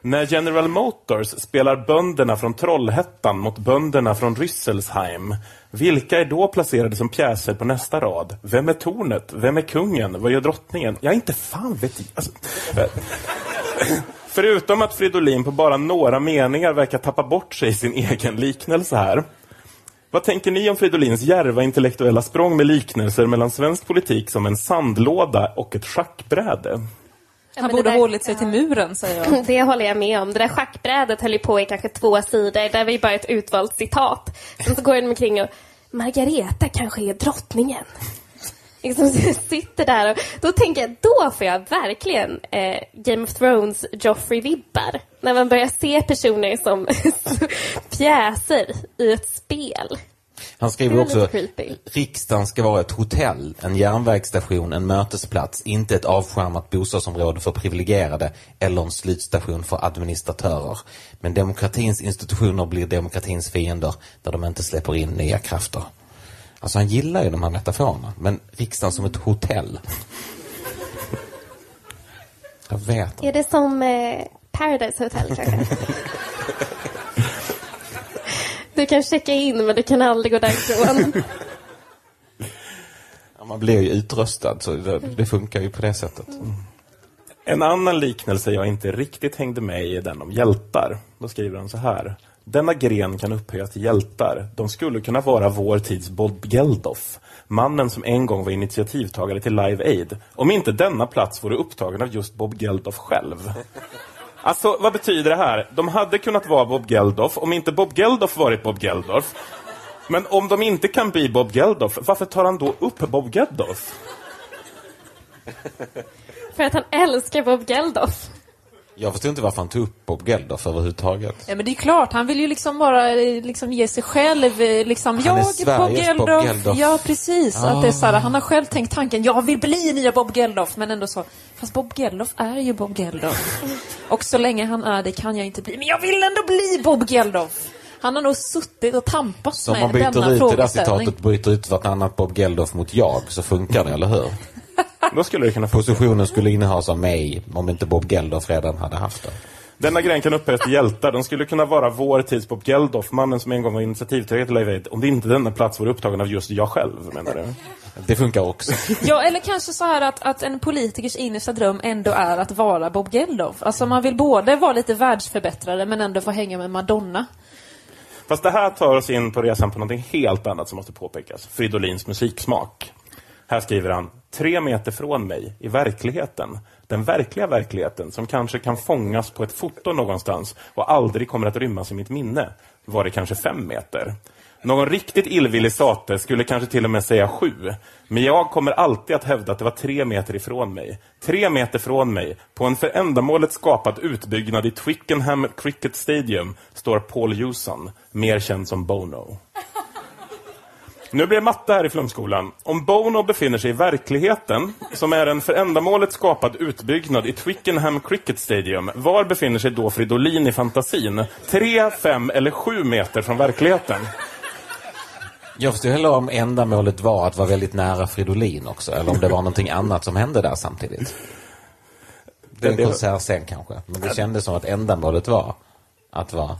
när General Motors spelar bönderna från Trollhättan mot bönderna från Rüsselsheim, vilka är då placerade som pjäser på nästa rad? Vem är tornet? Vem är kungen? Vad gör drottningen? Jag inte fan vet jag. Alltså, Förutom att Fridolin på bara några meningar verkar tappa bort sig i sin egen liknelse här. Vad tänker ni om Fridolins djärva intellektuella språng med liknelser mellan svensk politik som en sandlåda och ett schackbräde? Han borde det där- hållit sig till muren, säger jag. *laughs* Det håller jag med om. Det där schackbrädet höll ju på i kanske två sidor. Där var ju bara ett utvalt citat. Sen så går den omkring och Margareta kanske är drottningen. Liksom *laughs* sitter där och då tänker jag, då får jag verkligen eh, Game of Thrones Joffrey-vibbar. När man börjar se personer som *laughs* pjäser i ett spel. Han skriver också riksdagen ska vara ett hotell, en järnvägsstation, en mötesplats, inte ett avskärmat bostadsområde för privilegierade eller en slutstation för administratörer. Men demokratins institutioner blir demokratins fiender där de inte släpper in nya krafter. Alltså han gillar ju de här metaforerna, men riksdagen som ett hotell. Jag vet inte. Är det som eh, Paradise Hotel kanske? Du kan checka in men du kan aldrig gå därifrån. Ja, Man blir ju utröstad, så det, det funkar ju på det sättet. En annan liknelse jag inte riktigt hängde med i är den om hjältar. Då skriver han så här. Denna gren kan upphöjas till hjältar. De skulle kunna vara vår tids Bob Geldof. Mannen som en gång var initiativtagare till Live Aid. Om inte denna plats vore upptagen av just Bob Geldof själv. Alltså, vad betyder det här? De hade kunnat vara Bob Geldof om inte Bob Geldof varit Bob Geldof. Men om de inte kan bli Bob Geldof, varför tar han då upp Bob Geldof? För att han älskar Bob Geldof. Jag förstår inte varför han tog upp Bob Geldof överhuvudtaget. Ja, men det är klart, han vill ju liksom bara liksom ge sig själv eh, liksom, Han är jag Sveriges Bob Bob Geldof. Geldof. Ja, precis. Att det är så här, han har själv tänkt tanken, jag vill bli nya Bob Geldof, men ändå så, fast Bob Geldof är ju Bob Geldof. *laughs* Och så länge han är det kan jag inte bli, men jag vill ändå bli Bob Geldof. Han har nog suttit och tampats Så om med man byter denna ut det där frågeställning. citatet, byter ut vartannat Bob Geldof mot jag, så funkar det, eller hur? Då skulle det kunna få Positionen skulle innehas av mig om inte Bob Geldof redan hade haft den. Denna gren kan upphöjas till hjältar. De skulle kunna vara vår tids Bob Geldof, mannen som en gång var initiativtagare till Live Aid, om det inte denna plats vore upptagen av just jag själv, menar du? Det funkar också. Ja, eller kanske så här att, att en politikers innersta dröm ändå är att vara Bob Geldof. Alltså man vill både vara lite världsförbättrare men ändå få hänga med Madonna. Fast det här tar oss in på resan på någonting helt annat som måste påpekas. Fridolins musiksmak. Här skriver han, tre meter från mig, i verkligheten, den verkliga verkligheten som kanske kan fångas på ett foto någonstans och aldrig kommer att rymmas i mitt minne, var det kanske fem meter. Någon riktigt illvillig sate skulle kanske till och med säga sju. Men jag kommer alltid att hävda att det var tre meter ifrån mig. Tre meter från mig, på en för ändamålet skapad utbyggnad i Twickenham Cricket Stadium, står Paul Hewson, mer känd som Bono. Nu blir det matte här i Flumskolan. Om Bono befinner sig i verkligheten, som är en för ändamålet skapad utbyggnad i Twickenham Cricket Stadium, var befinner sig då Fridolin i fantasin? Tre, fem eller sju meter från verkligheten? Jag förstår heller om ändamålet var att vara väldigt nära Fridolin också, eller om det var någonting annat som hände där samtidigt. Det är en det- konsertscen kanske, men det kändes som att ändamålet var att vara...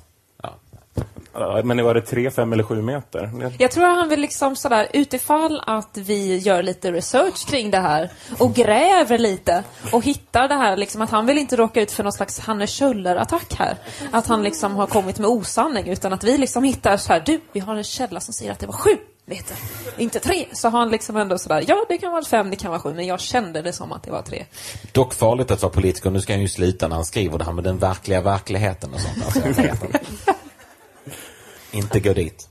Men var det tre, fem eller sju meter? Jag tror han vill liksom sådär, utifall att vi gör lite research kring det här och gräver lite och hittar det här liksom att han vill inte råka ut för någon slags Hanne Kjöller-attack här. Att han liksom har kommit med osanning utan att vi liksom hittar så här, du, vi har en källa som säger att det var sju meter, inte tre. Så har han liksom ändå sådär, ja det kan vara fem, det kan vara sju, men jag kände det som att det var tre. Dock farligt att vara politiker. Nu ska han ju sluta när han skriver det här med den verkliga verkligheten och sånt. Alltså, *laughs* inte. gå dit.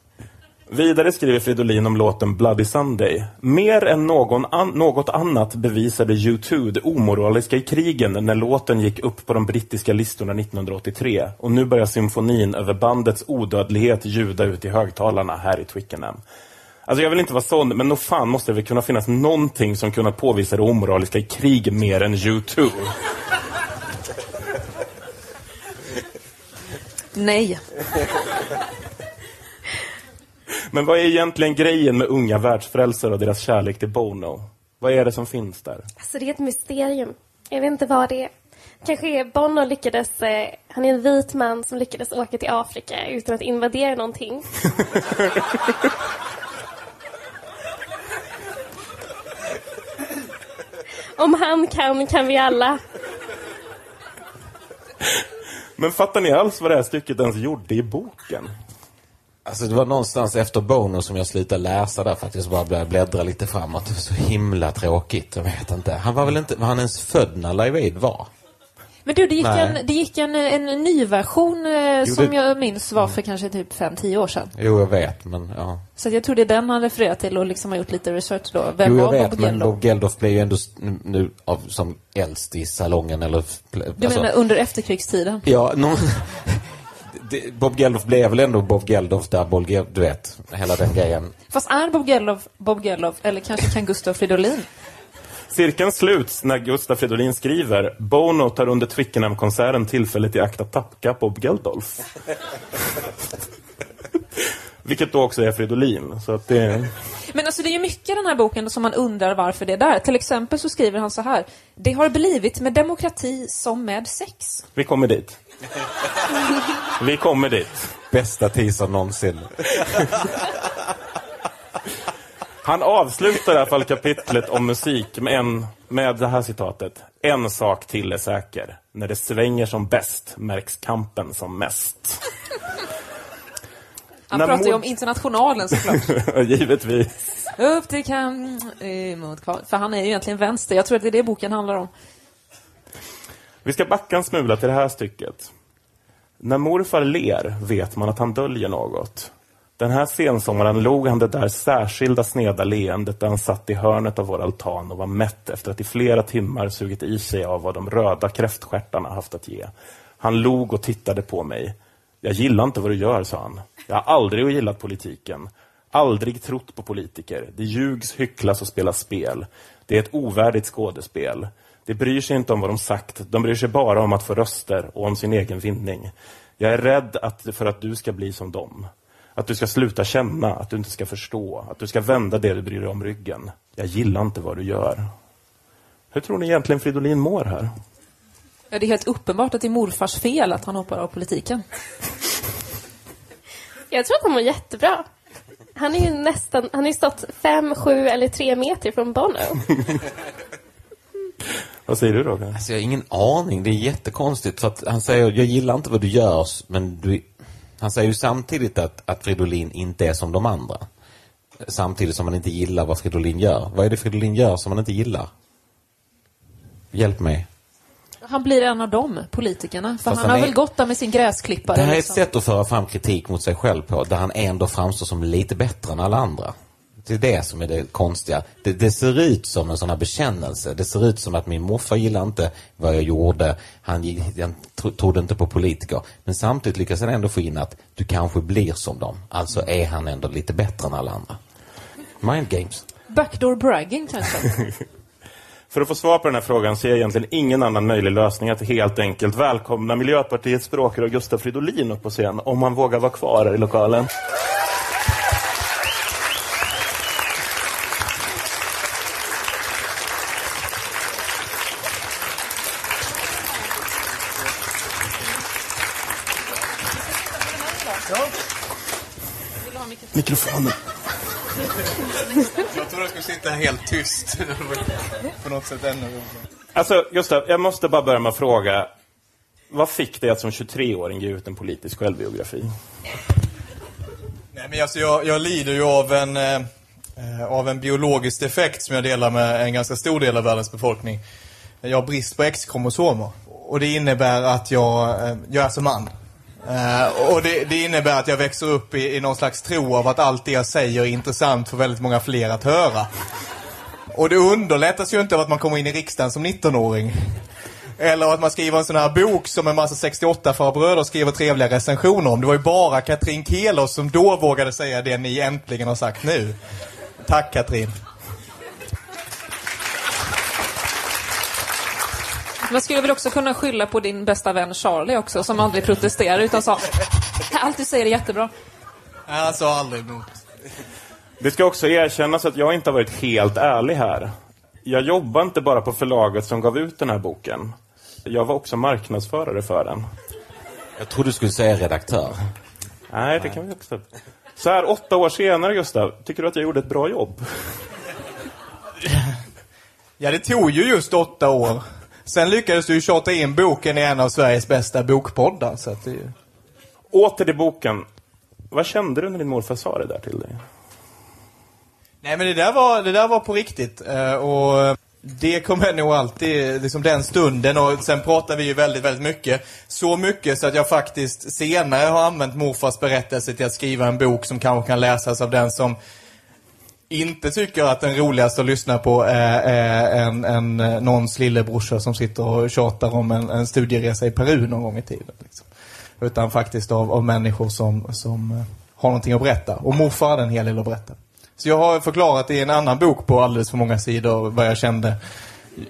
Vidare skriver Fridolin om låten Bloody Sunday. Mer än någon an något annat bevisade U2 det omoraliska i krigen när låten gick upp på de brittiska listorna 1983. Och nu börjar symfonin över bandets odödlighet ljuda ut i högtalarna här i Twickenham. Alltså jag vill inte vara sån, men nog fan måste det väl kunna finnas någonting som kunnat påvisa det omoraliska i krig mer än U2. Nej. Men vad är egentligen grejen med unga världsfrälsare och deras kärlek till Bono? Vad är det som finns där? Alltså det är ett mysterium. Jag vet inte vad det är. Kanske Bono lyckades, eh, han är en vit man som lyckades åka till Afrika utan att invadera någonting. *laughs* Om han kan, kan vi alla. Men fattar ni alls vad det här stycket ens gjorde i boken? Alltså det var någonstans efter Bono som jag slutade läsa där faktiskt. Bara började bläddra lite framåt. Det var så himla tråkigt. Jag vet inte. Han var väl inte, var han ens född när Live Aid var? Men du, det gick, Nej. en, det gick en, en ny version eh, Jo, som det- jag minns var för kanske typ fem tio år sedan. Jo, jag vet, men ja. Så att jag tror det är den han refererar till och liksom har gjort lite research då. Vem Jo, jag var vet, Bob men Geldof? Bob Geldof blev ju ändå s- nu av, som äldst i salongen eller... Du menar under efterkrigstiden? Ja, någon, *laughs* det, Bob Geldof blev väl ändå Bob Geldof där Bob Geldof, du vet, hela den grejen. Fast är Bob Geldof Bob Geldof eller kanske kan Gustav Fridolin? Cirkeln sluts när Gustaf Fridolin skriver Bono tar under Twickenham-konserten tillfället i akt att tapka Bob Geldof. *laughs* Vilket då också är Fridolin. Så att det... Men alltså det är ju mycket i den här boken som man undrar varför det är där. Till exempel så skriver han så här. Det har blivit med demokrati som med sex. Vi kommer dit. *laughs* Vi kommer dit. Bästa teaser någonsin. *laughs* Han avslutar i alla fall kapitlet om musik med, en, med det här citatet. En sak till är säker. När det svänger som bäst märks kampen som mest. Han När pratar ju om internationalen såklart. *laughs* Givetvis. Upp till kamp emot kvar. För han är ju egentligen vänster. Jag tror att det är det boken handlar om. Vi ska backa en smula till det här stycket. När morfar ler vet man att han döljer något. Den här sensommaren log han det där särskilda sneda leendet där han satt i hörnet av vår altan och var mätt efter att i flera timmar sugit i sig av vad de röda kräftstjärtarna haft att ge. Han log och tittade på mig. Jag gillar inte vad du gör, sa han. Jag har aldrig gillat politiken. Aldrig trott på politiker. Det ljugs, hycklas och spelas spel. Det är ett ovärdigt skådespel. Det bryr sig inte om vad de sagt. De bryr sig bara om att få röster och om sin egen vinning. Jag är rädd att, för att du ska bli som dem. Att du ska sluta känna, att du inte ska förstå, att du ska vända det du bryr dig om ryggen. Jag gillar inte vad du gör. Hur tror ni egentligen Fridolin mår här? Ja, det är helt uppenbart att det är morfars fel att han hoppar av politiken. Jag tror att han mår jättebra. Han är ju nästan, han har ju stått fem, sju eller tre meter från Bono. *laughs* Vad säger du Roger? Alltså jag har ingen aning. Det är jättekonstigt. För att han säger, jag gillar inte vad du gör, men du... Han säger ju samtidigt att, att Fridolin inte är som de andra. Samtidigt som han inte gillar vad Fridolin gör. Vad är det Fridolin gör som han inte gillar? Hjälp mig. Han blir en av dem, politikerna. För han han har är- väl gått där med sin gräsklippare. Det här är ett liksom. sätt att föra fram kritik mot sig själv på, där han ändå framstår som lite bättre än alla andra. Det är det som är det konstiga. Det, det ser ut som en sån här bekännelse. Det ser ut som att min morfar gillade inte vad jag gjorde. Han, han tro, trodde inte på politiker. Men samtidigt lyckas han ändå få in att du kanske blir som dem. Alltså är han ändå lite bättre än alla andra. Mind games. Backdoor bragging kanske? *laughs* För att få svar på den här frågan ser jag egentligen ingen annan möjlig lösning att helt enkelt välkomna Miljöpartiets språkrör Gustav Fridolin upp på scen, om han vågar vara kvar här i lokalen. Mikrofonen. Jag trodde jag skulle sitta helt tyst. På något sätt ännu. Alltså, Gustav, jag måste bara börja med att fråga. Vad fick dig att som 23-åring ge ut en politisk självbiografi? Nej, men alltså jag, jag lider ju av en, eh, av en biologisk defekt som jag delar med en ganska stor del av världens befolkning. Jag har brist på X-kromosomer. Och det innebär att jag, eh, jag är som man. Uh, och det, det innebär att jag växer upp i, i någon slags tro av att allt det jag säger är intressant för väldigt många fler att höra. Och det underlättas ju inte av att man kommer in i riksdagen som 19-åring. Eller att man skriver en sån här bok som en massa 68-farbröder skriver trevliga recensioner om. Det var ju bara Katrin Kelos som då vågade säga det ni äntligen har sagt nu. Tack Katrin. Man skulle väl också kunna skylla på din bästa vän Charlie också, som aldrig protesterar utan sa *laughs* allt du säger är jättebra. Nej, han sa aldrig emot. Det ska också erkännas att jag inte har varit helt ärlig här. Jag jobbar inte bara på förlaget som gav ut den här boken. Jag var också marknadsförare för den. Jag trodde du skulle säga redaktör. Nej, det kan vi också. Så här åtta år senare, Gustav, tycker du att jag gjorde ett bra jobb? Ja, det tog ju just åtta år. Sen lyckades du ju tjata in boken i en av Sveriges bästa bokpoddar. Så att det... Åter till boken. Vad kände du när din morfar sa det där till dig? Nej men det där var, det där var på riktigt. Eh, och det kommer nog alltid, liksom den stunden och sen pratar vi ju väldigt, väldigt mycket. Så mycket så att jag faktiskt senare har använt morfars berättelse till att skriva en bok som kanske kan läsas av den som inte tycker att den roligaste att lyssna på är, är en, en, någons lillebrorsa som sitter och tjatar om en, en studieresa i Peru någon gång i tiden. Liksom. Utan faktiskt av, av människor som, som eh, har någonting att berätta. Och morfar hade en hel del att berätta. Så jag har förklarat i en annan bok på alldeles för många sidor vad jag kände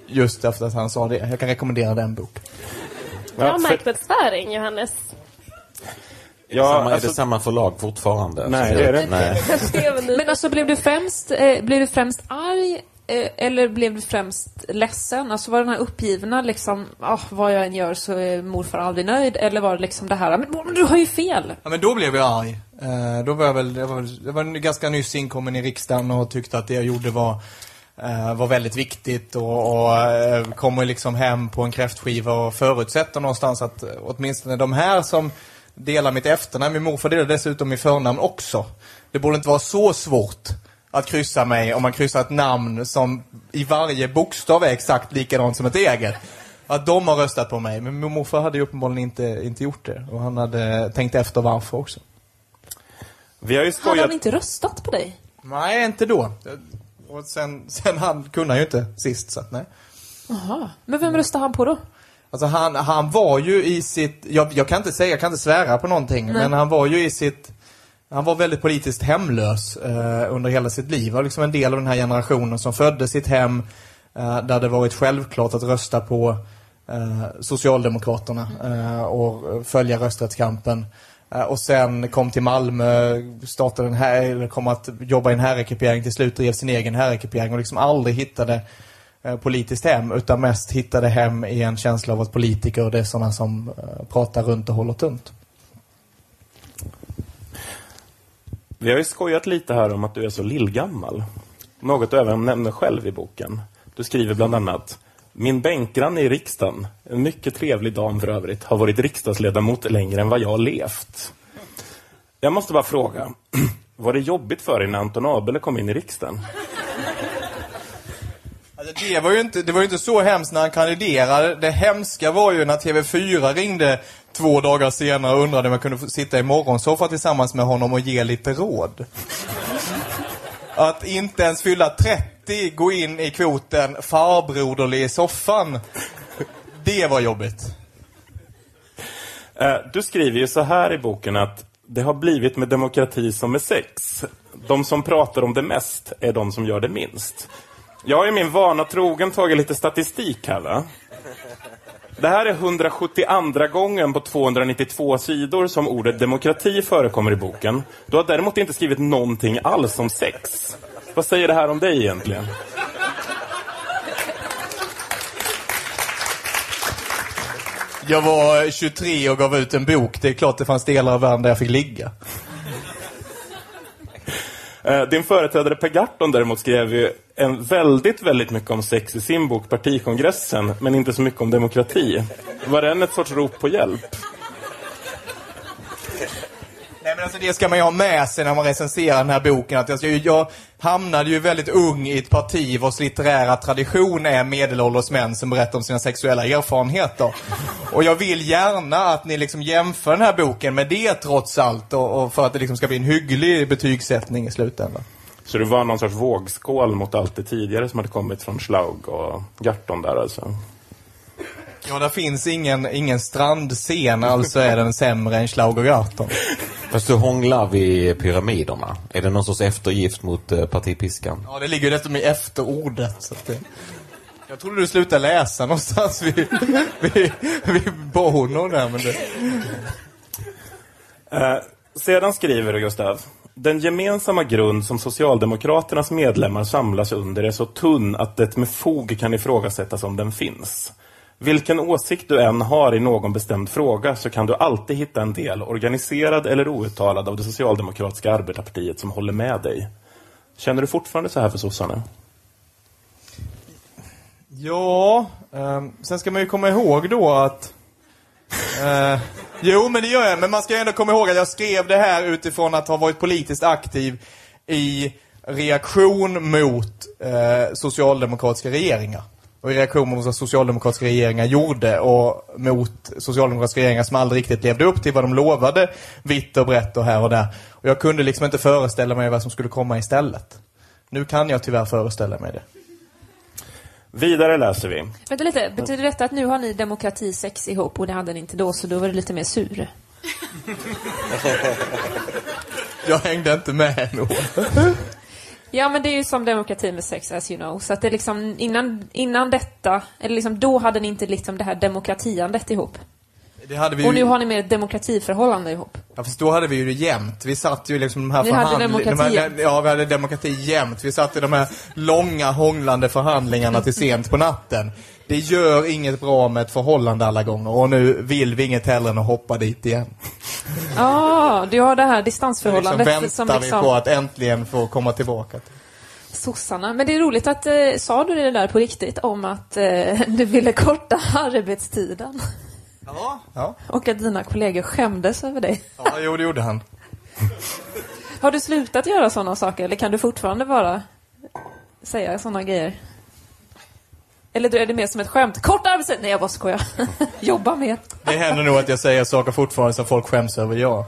just efter att han sa det. Jag kan rekommendera den boken. Bra marknadsföring, Johannes. Ja, samma, är alltså, det samma förlag fortfarande? Nej, Så det är det inte. Nej. *laughs* Men alltså blev du främst, eh, blev du främst arg eh, eller blev du främst ledsen? Alltså var den här uppgivna liksom, ah, vad jag än gör så är morfar aldrig nöjd? Eller var det liksom det här, men men du har ju fel! Ja, men då blev jag arg. Eh, då var jag väl, jag var, jag var ganska nyss inkommen i riksdagen och tyckte att det jag gjorde var, eh, var väldigt viktigt och, och eh, kommer liksom hem på en kräftskiva och förutsätter någonstans att åtminstone de här som delar mitt efternamn, min morfar delar dessutom mitt förnamn också. Det borde inte vara så svårt att kryssa mig om man kryssar ett namn som i varje bokstav är exakt likadant som ett eget. Att de har röstat på mig. Men min morfar hade ju uppenbarligen inte, inte gjort det. Och han hade tänkt efter varför också. Vi har ju Hade skojat... han inte röstat på dig? Nej, inte då. Och sen, sen han kunde han ju inte sist, så att nej. Jaha. Men vem röstade han på då? Alltså han, han var ju i sitt, jag, jag kan inte säga, jag kan inte svära på någonting, men han var ju i sitt, han var väldigt politiskt hemlös eh, under hela sitt liv. Han var liksom en del av den här generationen som födde sitt hem eh, där det varit självklart att rösta på eh, Socialdemokraterna eh, och följa rösträttskampen. Eh, och sen kom till Malmö, startade en här, eller kom att jobba i en herrekipering, till slut drev sin egen herrekipering och liksom aldrig hittade Eh, politiskt hem, utan mest hittade hem i en känsla av att politiker det är sådana som eh, pratar runt och håller tunt. Vi har ju skojat lite här om att du är så lillgammal. Något du även nämner själv i boken. Du skriver bland annat Min bänkgranne i riksdagen, en mycket trevlig dam för övrigt, har varit riksdagsledamot längre än vad jag har levt. Jag måste bara fråga, *clears throat* var det jobbigt för dig när Anton Abele kom in i riksdagen? Alltså, det, var ju inte, det var ju inte så hemskt när han kandiderade. Det hemska var ju när TV4 ringde två dagar senare och undrade om jag kunde få sitta i morgonsoffa tillsammans med honom och ge lite råd. Att inte ens fylla 30, gå in i kvoten farbroderlig i soffan. Det var jobbigt. Eh, du skriver ju så här i boken att Det har blivit med demokrati som med sex. De som pratar om det mest är de som gör det minst. Jag har i min vana trogen tagit lite statistik här va. Det här är 172 gången på 292 sidor som ordet demokrati förekommer i boken. Du har däremot inte skrivit någonting alls om sex. Vad säger det här om dig egentligen? Jag var 23 och gav ut en bok. Det är klart det fanns delar av världen där jag fick ligga. Eh, Din företrädare Per Gahrton däremot skrev ju en väldigt, väldigt mycket om sex i sin bok Partikongressen, men inte så mycket om demokrati. Var den ett sorts rop på hjälp? Nej men alltså det ska man ju ha med sig när man recenserar den här boken. Att jag, jag hamnade ju väldigt ung i ett parti vars litterära tradition är medelålders män som berättar om sina sexuella erfarenheter. Och jag vill gärna att ni liksom jämför den här boken med det trots allt. Och, och för att det liksom ska bli en hygglig betygssättning i slutändan. Så det var någon sorts vågskål mot allt det tidigare som hade kommit från Schlaug och Gahrton där alltså. Ja, där finns ingen, ingen strandscen, alltså är den sämre än Schlaug och Gahrton. Fast du hånglar vid pyramiderna. Är det någon sorts eftergift mot eh, partipiskan? Ja, det ligger ju dessutom i efterordet. Så att det... Jag trodde du slutade läsa någonstans vid, vid, vid Bono där, men det... Eh, sedan skriver du, Gustav. Den gemensamma grund som Socialdemokraternas medlemmar samlas under är så tunn att det med fog kan ifrågasättas om den finns. Vilken åsikt du än har i någon bestämd fråga så kan du alltid hitta en del, organiserad eller outtalad, av det socialdemokratiska arbetarpartiet som håller med dig. Känner du fortfarande så här för sossarna? Ja, eh, sen ska man ju komma ihåg då att... Eh, jo, men det gör jag. Men man ska ändå komma ihåg att jag skrev det här utifrån att ha varit politiskt aktiv i reaktion mot eh, socialdemokratiska regeringar. Och i reaktion mot vad socialdemokratiska regeringar gjorde och mot socialdemokratiska regeringar som aldrig riktigt levde upp till vad de lovade vitt och brett och här och där. Och jag kunde liksom inte föreställa mig vad som skulle komma istället. Nu kan jag tyvärr föreställa mig det. Vidare läser vi. Vänta lite, betyder detta att nu har ni demokrati sex ihop och det hade ni inte då, så då var det lite mer sur? *laughs* Jag hängde inte med nog. Ja, men det är ju som demokrati med sex, as you know. Så att det är liksom, innan, innan detta, eller liksom då hade ni inte liksom det här demokratiandet ihop. Det hade vi Och nu ju, har ni mer ett demokratiförhållande ihop. ja, fast då hade vi ju det jämnt. Vi satt ju liksom de här förhandlingarna. ja, vi hade demokrati jämt. Vi satt i de här långa hånglande förhandlingarna till sent på natten. Det gör inget bra med ett förhållande alla gånger och nu vill vi inget hellre än att hoppa dit igen. Ja, ah, du har det här Liksom distansförhållandet väntar som vi liksom... på att äntligen få komma tillbaka. till. Sossarna. Men det är roligt att, eh, sa du det där på riktigt om att eh, du ville korta *laughs* arbetstiden? Ja. Ja, Och att dina kollegor skämdes över dig? ja jo, det gjorde han. Har du slutat göra sådana saker eller kan du fortfarande bara säga sådana grejer? Eller är det mer som ett skämt? Kort arbetstid! Nej, jag bara skojar. *laughs* Jobba mer. Det händer nog att jag säger saker fortfarande som folk skäms över, ja.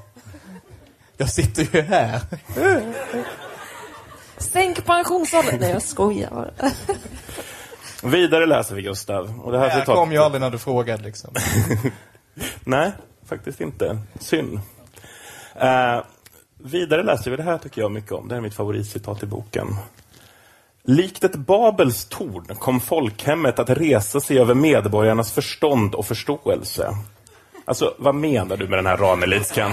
Jag sitter ju här. Sänk pensionsåldern! Nej, jag skojar bara. Vidare läser vi, Gustav. Och det här citatet- kom ju aldrig när du frågade liksom. *laughs* Nej, faktiskt inte. Synd. Eh, vidare läser vi det här tycker jag mycket om. Det här är mitt favoritcitat i boken. Likt ett Babels torn kom folkhemmet att resa sig över medborgarnas förstånd och förståelse. Alltså, vad menar du med den här Ranelidskan?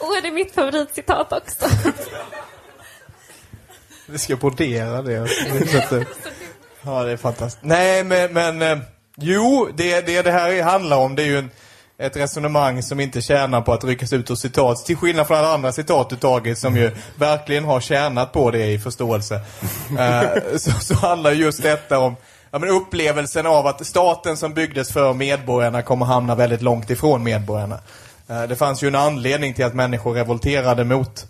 Och det är mitt favoritcitat också. Vi ska brodera det. *laughs* Ja, det är fantastiskt. Nej, men, men eh, jo, det, det det här handlar om det är ju en, ett resonemang som inte tjänar på att ryckas ut ur citat. Till skillnad från alla andra citat du tagit som ju verkligen har tjänat på det i förståelse. Eh, *laughs* så, så handlar just detta om ja, men upplevelsen av att staten som byggdes för medborgarna kommer hamna väldigt långt ifrån medborgarna. Eh, det fanns ju en anledning till att människor revolterade mot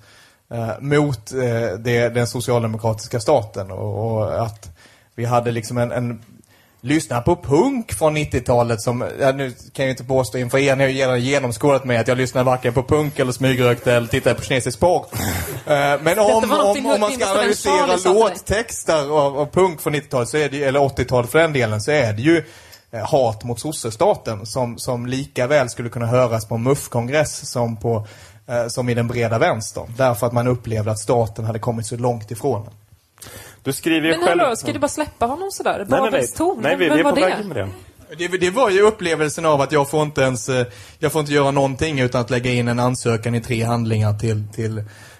mot det, den socialdemokratiska staten och, och att vi hade liksom en, en lyssna på punk från 90-talet som, ja, nu kan jag inte påstå inför er, ni har genomskådat mig att jag lyssnar varken på punk eller smygrökte eller tittar på kinesisk porr. *laughs* Eh, Men om, om, om man ska analysera låttexter av, av punk från 90-talet, så är det, eller 80-talet för den delen, så är det ju eh, hat mot sossestaten som, som lika väl skulle kunna höras på en MUF-kongress som, på, eh, som i den breda vänstern. Därför att man upplevde att staten hade kommit så långt ifrån den. Du skriver ju Men själv... hallå, ska du bara släppa honom sådär? Nej, nej, nej. Torn? nej vi, vi är var på det? väg in med det. Det, det var ju upplevelsen av att jag får inte ens, eh, jag får inte göra någonting utan att lägga in en ansökan i tre handlingar till, till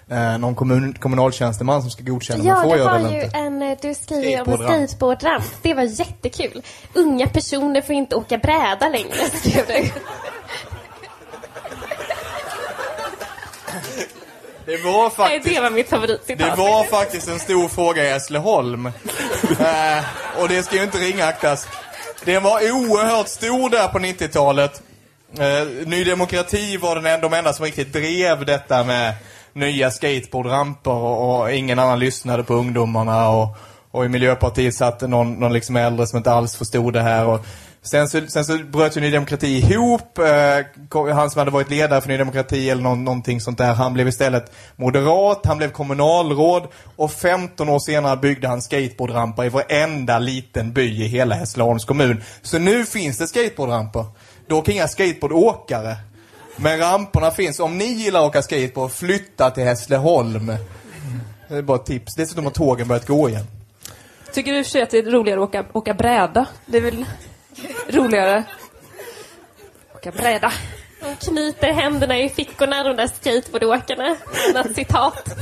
eh, någon kommun, kommunaltjänsteman som ska godkänna om Ja, jag får det göra var det eller ju inte. en, eh, du skriver ju om en skateboardramp. Det var jättekul. Unga personer får inte åka bräda längre, skrev du. Det var Nej, faktiskt det var mitt Det favoritcitat. var faktiskt en stor fråga i Hässleholm. eh, och det ska ju inte ringaktas. Den var oerhört stor där på 90-talet. Eh, Ny Demokrati var den enda, de enda som riktigt drev detta med nya skateboardramper och, och ingen annan lyssnade på ungdomarna. Och, och i Miljöpartiet satt det någon, någon liksom äldre som inte alls förstod det här. Och sen, så, sen så bröt ju Ny Demokrati ihop. Eh, han som hade varit ledare för Ny Demokrati eller någon, någonting sånt där. Han blev istället moderat, han blev kommunalråd. Och 15 år senare byggde han skateboardramper i varenda liten by i hela Hässleholms kommun. Så nu finns det skateboardramper. Dock inga skateboardåkare. Men ramperna finns. Om ni gillar att åka skateboard, flytta till Hässleholm. Det är bara ett tips. Dessutom har tågen börjat gå igen. Tycker du i och för sig att det är roligare att åka, åka bräda? Det är väl roligare? Åka bräda. De knyter händerna i fickorna, de där skateboardåkarna. Annat citat.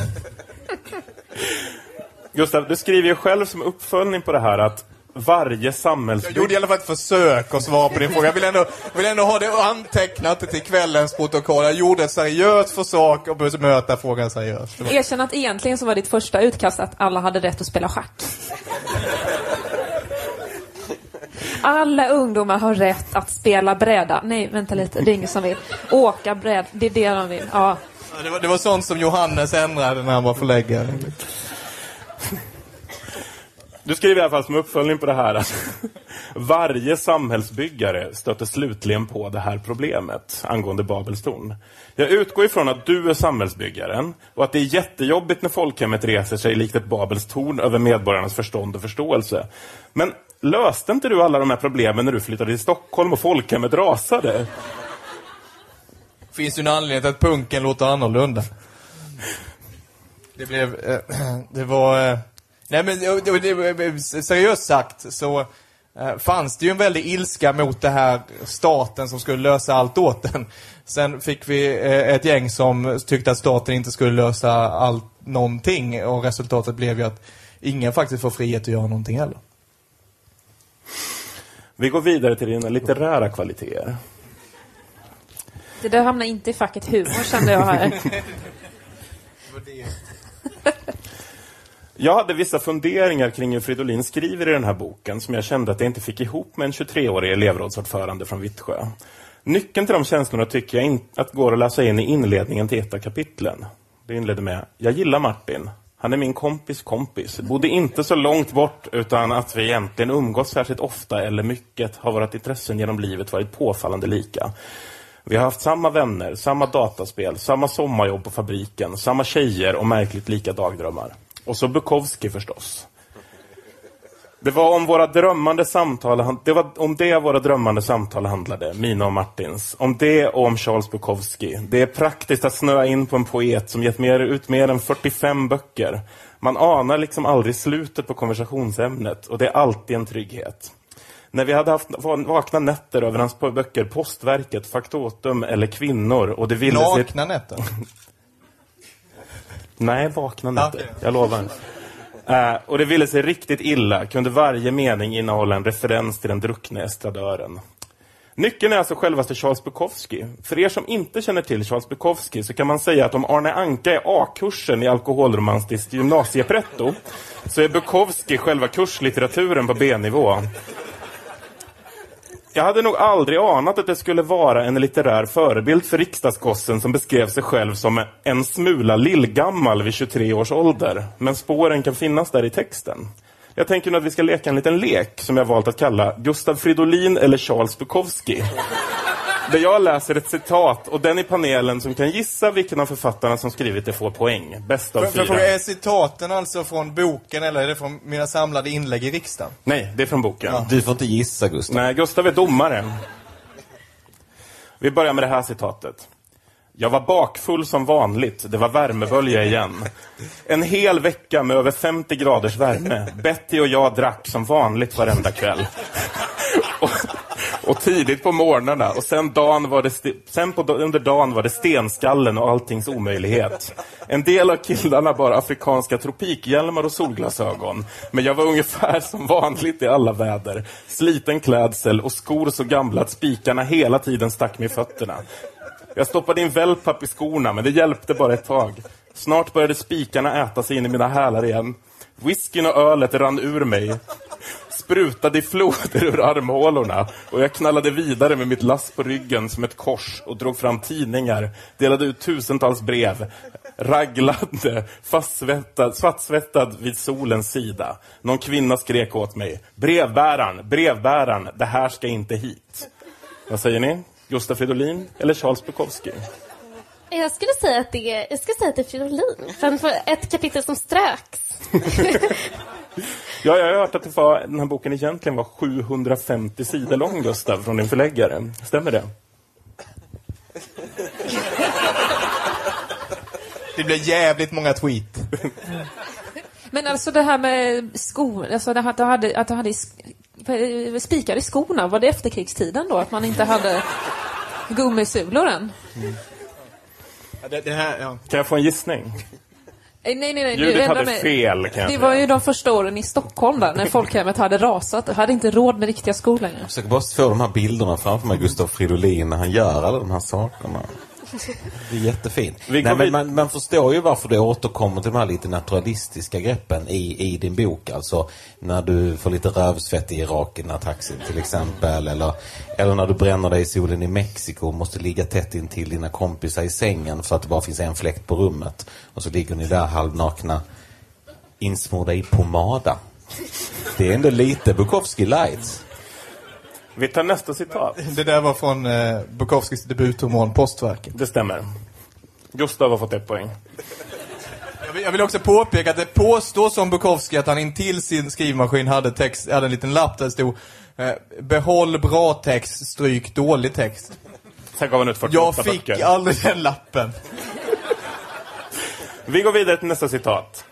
Gustav, du skriver ju själv som uppföljning på det här att varje Jag samhällsbyggnad... gjorde i alla fall ett försök att svara på din fråga. Jag vill ändå, jag vill ändå ha det antecknat till kvällens protokoll. Jag gjorde ett seriöst försök att bemöta frågan seriöst. Erkänn att egentligen så var ditt första utkast att alla hade rätt att spela schack. Alla ungdomar har rätt att spela bräda. Nej, vänta lite, det är ingen som vill. Åka bräda, det är det de vill. Ja. Det var, det var sånt som Johannes ändrade när han var förläggare. Du skriver i alla fall som uppföljning på det här att varje samhällsbyggare stöter slutligen på det här problemet angående Babels torn. Jag utgår ifrån att du är samhällsbyggaren och att det är jättejobbigt när folkhemmet reser sig likt ett Babels torn över medborgarnas förstånd och förståelse. Men löste inte du alla de här problemen när du flyttade till Stockholm och folkhemmet rasade? finns ju en anledning till att punken låter annorlunda. Det blev, eh, *clears throat* det var, eh, nej men det, det, seriöst sagt så eh, fanns det ju en väldig ilska mot det här staten som skulle lösa allt åt den. Sen fick vi eh, ett gäng som tyckte att staten inte skulle lösa allt, någonting och resultatet blev ju att ingen faktiskt får frihet att göra någonting heller. Vi går vidare till dina litterära kvaliteter. Det där hamnar inte i facket humor kände jag här. *laughs* Jag hade vissa funderingar kring hur Fridolin skriver i den här boken som jag kände att jag inte fick ihop med en 23-årig elevrådsordförande från Vittsjö. Nyckeln till de känslorna tycker jag att går att läsa in i inledningen till ett av kapitlen. Det inledde med Jag gillar Martin. Han är min kompis kompis. Bodde inte så långt bort utan att vi egentligen umgås särskilt ofta eller mycket har våra intressen genom livet varit påfallande lika. Vi har haft samma vänner, samma dataspel, samma sommarjobb på fabriken, samma tjejer och märkligt lika dagdrömmar. Och så Bukowski förstås. Det var om våra drömmande samtal, det var om det våra drömmande samtal handlade, mina och Martins. Om det och om Charles Bukowski. Det är praktiskt att snöa in på en poet som gett mer, ut mer än 45 böcker. Man anar liksom aldrig slutet på konversationsämnet och det är alltid en trygghet. När vi hade haft vakna nätter över hans böcker Postverket, Faktotum eller Kvinnor och det ville sig... Nakna nätter. *laughs* Nej, vakna nätter. Okej. Jag lovar. Eh, och det ville sig riktigt illa kunde varje mening innehålla en referens till den druckne estradören. Nyckeln är alltså självaste Charles Bukowski. För er som inte känner till Charles Bukowski så kan man säga att om Arne Anka är A-kursen i alkoholromantiskt gymnasiepretto så är Bukowski själva kurslitteraturen på B-nivå. Jag hade nog aldrig anat att det skulle vara en litterär förebild för riksdagsgossen som beskrev sig själv som en smula lillgammal vid 23 års ålder. Men spåren kan finnas där i texten. Jag tänker nu att vi ska leka en liten lek som jag valt att kalla Gustav Fridolin eller Charles Bukowski. Där jag läser ett citat och den i panelen som kan gissa vilken av författarna som skrivit det får poäng. Bäst av fyra. är citaten alltså från boken eller är det från mina samlade inlägg i riksdagen? Nej, det är från boken. Du får inte gissa, Gustav. Nej, Gustav är domare. Vi börjar med det här citatet. Jag var bakfull som vanligt. Det var värmebölja igen. En hel vecka med över 50 graders värme. Betty och jag drack som vanligt varenda kväll. Och, tidigt på morgnarna. Och sen, dagen var det sen på, under dagen var det stenskallen och alltings omöjlighet. En del av killarna bar afrikanska tropikhjälmar och solglasögon. Men jag var ungefär *laughs* som vanligt i alla väder. Sliten klädsel och skor så gamla att spikarna hela tiden stack mig i fötterna. Jag stoppade in wellpapp i skorna, men det hjälpte bara ett tag. Snart började spikarna äta sig in i mina hälar igen. Whiskyn och ölet rann ur mig. Sprutade i floder ur armhålorna och jag knallade vidare med mitt lass på ryggen som ett kors och drog fram tidningar, delade ut tusentals brev, raglade, fastsvettad, svartsvettad vid solens sida. Någon kvinna skrek åt mig. Brevbäraren, brevbäraren, det här ska inte hit. Vad säger ni? Gustaf Fridolin eller Charles Bukowski? Jag skulle säga att det är, jag skulle säga att det är Fridolin. För han får ett kapitel som ströks. *laughs* Ja, jag har hört att det var, den här boken egentligen var 750 sidor lång, Gustav, från din förläggare. Stämmer det? Det blir jävligt många tweet. Men alltså det här med skor, alltså det här att du hade, att du hade spikar i skorna, var det efterkrigstiden då? Att man inte hade gummisulor än? Ja, det, det här, ja. Kan jag få en gissning? Nej, nej, nej. Ljudet hade med- fel, kan jag Det var ju de första åren i Stockholm där, när folkhemmet hade rasat. Jag hade inte råd med riktiga skor längre. Jag försöker bara få de här bilderna framför mig, Gustav Fridolin, när han gör alla de här sakerna. *laughs* Det är jättefint. Nej, men man, man förstår ju varför du återkommer till de här lite naturalistiska greppen i, i din bok. Alltså när du får lite rövsvett i Irak i den här taxin till exempel. Eller, eller när du bränner dig i solen i Mexiko och måste ligga tätt intill dina kompisar i sängen för att det bara finns en fläkt på rummet. Och så ligger ni där halvnakna insmorda i pomada. Det är ändå lite Bukowski light. Vi tar nästa citat. *laughs* Det där var från eh, Bukowskis debutroman Postverket. Det stämmer. Gustav har fått ett poäng. Jag vill, jag vill också påpeka att det påstås om Bukowski att han intill sin skrivmaskin hade, text, hade en liten lapp där det stod eh, Behåll bra text, stryk dålig text. Sen gav han ut 48 Jag fick böcker. aldrig den lappen. Vi går vidare till nästa citat.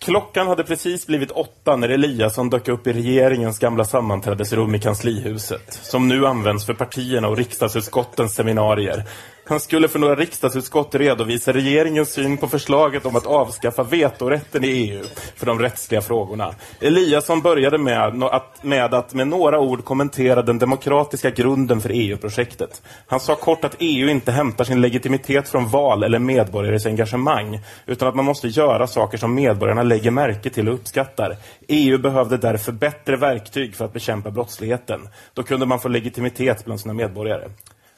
Klockan hade precis blivit åtta när Eliasson dök upp i regeringens gamla sammanträdesrum i kanslihuset, som nu används för partierna och riksdagsutskottens seminarier. Han skulle för några riksdagsutskott redovisa regeringens syn på förslaget om att avskaffa vetorätten i EU för de rättsliga frågorna. Eliasson började med att, med att med några ord kommentera den demokratiska grunden för EU-projektet. Han sa kort att EU inte hämtar sin legitimitet från val eller medborgares engagemang, utan att man måste göra saker som medborgarna lägger märke till och uppskattar. EU behövde därför bättre verktyg för att bekämpa brottsligheten. Då kunde man få legitimitet bland sina medborgare.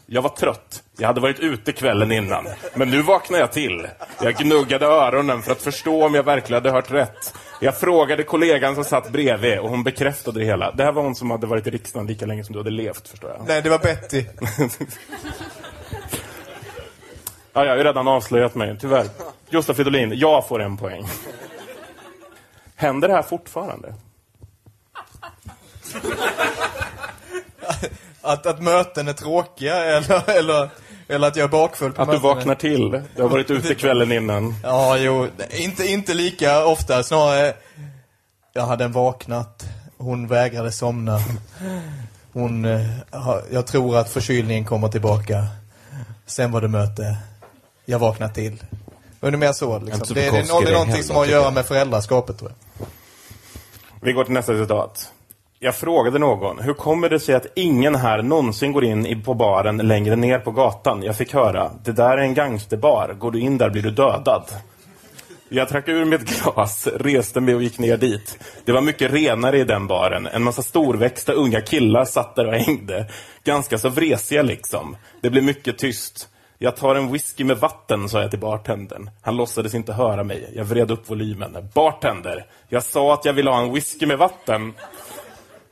Jag var trött. Jag hade varit ute kvällen innan. Men nu vaknade jag till. Jag gnuggade öronen för att förstå om jag verkligen hade hört rätt. Jag frågade kollegan som satt bredvid och hon bekräftade det hela. Det här var hon som hade varit i riksdagen lika länge som du hade levt, förstår jag. Nej, det var Betty. *laughs* Ja, jag har ju redan avslöjat mig, tyvärr. Gustaf Fridolin, jag får en poäng. Händer det här fortfarande? Att, att möten är tråkiga eller, *laughs* eller, eller att jag är bakfull på Att du mötena. vaknar till? Du har varit ute kvällen innan. *laughs* Ja, jo. Inte, inte lika ofta. Snarare, jag hade en vaknat. Hon vägrade somna. Hon, eh, jag tror att förkylningen kommer tillbaka. Sen var det möte. Jag vaknade till. Ungefär så. Inte Liksom. så Det, det, är- det är det någonting som har att göra med föräldraskapet, tror jag. Vi går till nästa citat. Jag frågade någon, hur kommer det sig att ingen här någonsin går in på baren längre ner på gatan? Jag fick höra, det där är en gangsterbar, går du in där blir du dödad. Jag drack ur mitt glas, reste mig och gick ner dit. Det var mycket renare i den baren. En massa storväxta unga killar satt där och hängde. Ganska så vresiga liksom. Det blev mycket tyst. Jag tar en whisky med vatten, sa jag till bartendern. Han låtsades inte höra mig. Jag vred upp volymen. Bartender, jag sa att jag ville ha en whisky med vatten.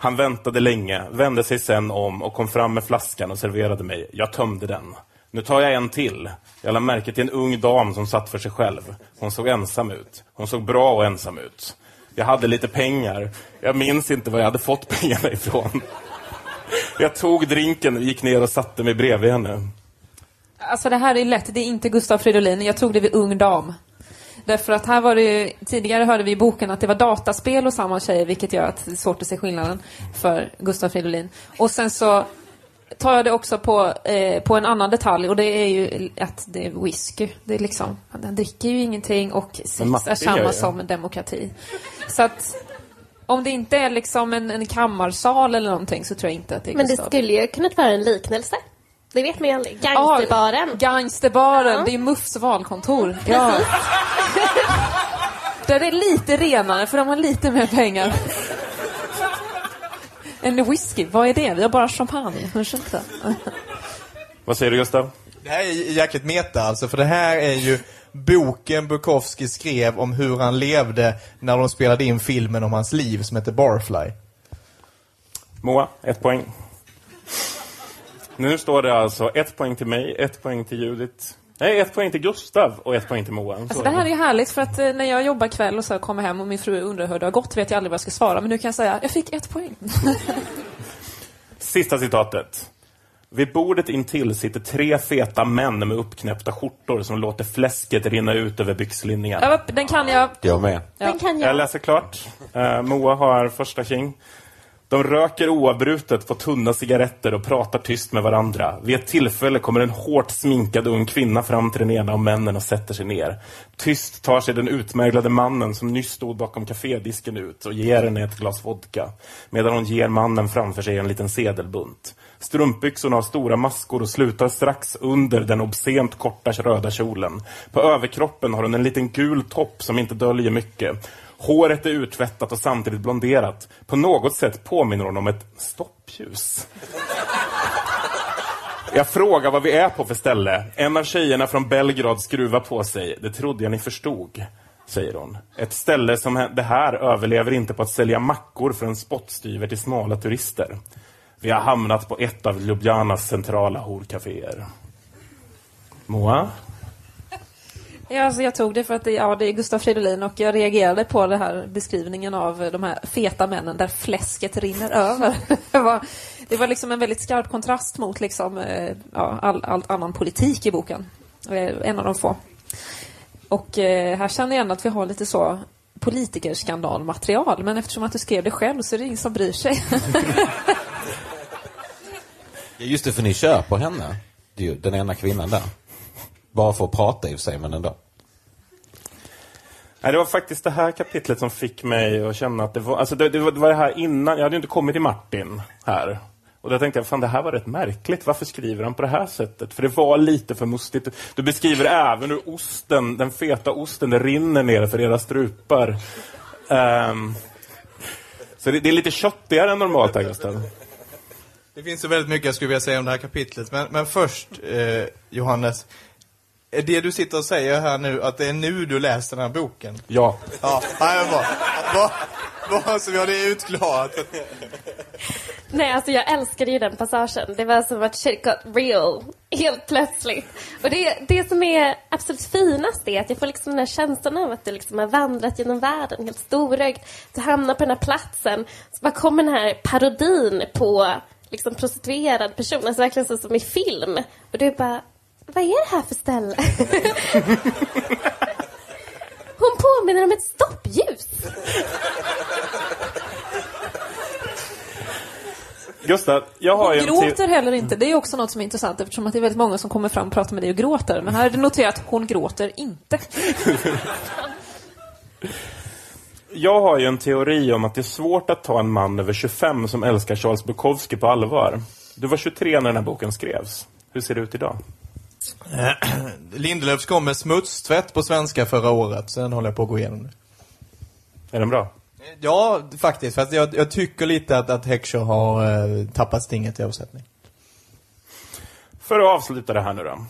Han väntade länge, vände sig sen om och kom fram med flaskan och serverade mig. Jag tömde den. Nu tar jag en till. Jag lade märke till en ung dam som satt för sig själv. Hon såg ensam ut. Hon såg bra och ensam ut. Jag hade lite pengar. Jag minns inte var jag hade fått *laughs* pengarna ifrån. Jag tog drinken och gick ner och satte mig bredvid henne. Alltså det här är lätt, det är inte Gustav Fridolin. Jag tog det vid ung dam. Därför att här var det ju, tidigare hörde vi i boken att det var dataspel och samma tjejer, vilket gör att det är svårt att se skillnaden för Gustav Fridolin. Och sen så tar jag det också på, eh, på en annan detalj och det är ju att det är whisky. Det är liksom, han dricker ju ingenting och sex är samma som demokrati. Så att om det inte är liksom en, en kammarsal eller någonting så tror jag inte att det är Men det Gustav. skulle ju kunnat vara en liknelse. Det vet man ju aldrig. Gangsterbaren. Ja, gangsterbaren. Ja. Det är Muffs valkontor. Ja. Där är lite renare för de har lite mer pengar. En whisky, vad är det? Vi har bara champagne. Ursäkta. Vad säger du Gustav? Det här är jäkligt meta alltså, för det här är ju boken Bukowski skrev om hur han levde när de spelade in filmen om hans liv som heter Barfly. Moa, ett poäng. Nu står det alltså ett poäng till mig, ett poäng till Judith. Nej, ett poäng till Gustav och ett poäng till Moa. Så Alltså det här är härligt för att eh, när jag jobbar kväll och så kommer hem och min fru undrar hur det har gått vet jag aldrig vad jag ska svara. Men nu kan jag säga, jag fick ett poäng. Sista citatet. Vid bordet intill sitter tre feta män med uppknäppta skjortor som låter fläsket rinna ut över byxlinningen. Ja, Den kan jag. Jag med. Den kan Jag jag. läser klart. Eh, Moa har första king. De röker oavbrutet på tunna cigaretter och pratar tyst med varandra. Vid ett tillfälle kommer en hårt sminkad ung kvinna fram till den ena av männen och sätter sig ner. Tyst tar sig den utmärglade mannen som nyss stod bakom kafédisken ut och ger henne ett glas vodka. Medan hon ger mannen framför sig en liten sedelbunt. Strumpbyxorna har stora maskor och slutar strax under den obscent korta röda kjolen. På överkroppen har hon en liten gul topp som inte döljer mycket. Håret är uttvättat och samtidigt blonderat. På något sätt påminner hon om ett stoppljus. Jag frågar vad vi är på för ställe. En av tjejerna från Belgrad skruvar på sig. Det trodde jag ni förstod, säger hon. Ett ställe som det här överlever inte på att sälja mackor för en spottstyver till smala turister. Vi har hamnat på ett av Ljubljanas centrala horkaféer. Moa? Ja, alltså jag tog det för att det, ja, det är Gustav Fridolin och jag reagerade på den här beskrivningen av de här feta männen där fläsket rinner över. *laughs* Det var, det var liksom en väldigt skarp kontrast mot liksom, eh, ja, all, all annan politik i boken. Eh, En av de få. Och eh, här känner jag ändå att vi har lite så politikerskandalmaterial, men eftersom att du skrev det själv så är det ingen som bryr sig. *laughs* *laughs* Ja, Just det, för ni köper henne. Det är ju den ena kvinnan där. Bara för att prata i och för sig, men ändå. Nej, det var faktiskt det här kapitlet som fick mig att känna att det var, alltså det, det, var, det var det här innan, jag hade ju inte kommit till Martin här. Och då tänkte jag, fan det här var rätt märkligt, varför skriver han på det här sättet? För det var lite för mustigt. Du beskriver även hur osten, den feta osten, det rinner ner för era strupar. Ehm, så det, det är lite köttigare än normalt här, Gustav. Det finns så väldigt mycket jag skulle vilja säga om det här kapitlet, men, men först, eh, Johannes. Är det du sitter och säger här nu, att det är nu du läser den här boken? Ja. Ja, nej, men bra. Bra, bra så vi har det utklarat. Nej, alltså jag älskade ju den passagen. Det var som att shit got real. Helt plötsligt. Och det, det som är absolut finast är att jag får liksom den här känslan av att du liksom har vandrat genom världen helt storögd. Du hamnar på den här platsen. Så bara kommer den här parodin på liksom prostituerad person. Alltså verkligen så som i film. Och du bara, vad är det här för ställe? Hon påminner om ett stoppljus. Gustav, jag har Hon ju en gråter te- heller inte. Det är också något som är intressant eftersom att det är väldigt många som kommer fram och pratar med dig och gråter. Men här är det noterat att hon gråter inte. *laughs* Jag har ju en teori om att det är svårt att ta en man över 25 som älskar Charles Bukowski på allvar. Du var 23 när den här boken skrevs. Hur ser det ut idag? *clears throat* Lindelöfs kom med smutstvätt på svenska förra året, så den håller jag på att gå igenom nu. Är den bra? Ja, faktiskt. För att jag, jag tycker lite att, att Heckscher har eh, tappat stinget i översättning. För att avsluta det här nu då.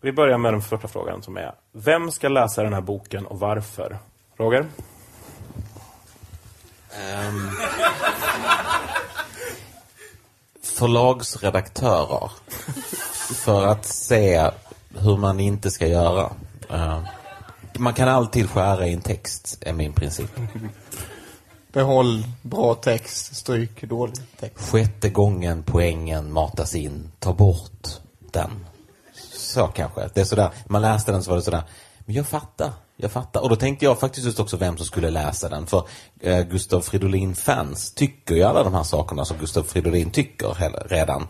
Vi börjar med den första frågan som är Vem ska läsa den här boken och varför? Roger? förlagsredaktörer för att se hur man inte ska göra. Eh, man kan alltid skära i en text, är min princip. *laughs* Behåll bra text, stryk dålig text. Sjätte gången poängen matas in, ta bort den. Så kanske. Det är sådär, man läste den så var det sådär, men jag fattar, jag fattar. Och då tänkte jag faktiskt just också vem som skulle läsa den. För eh, Gustav Fridolin-fans tycker ju alla de här sakerna som Gustav Fridolin tycker redan.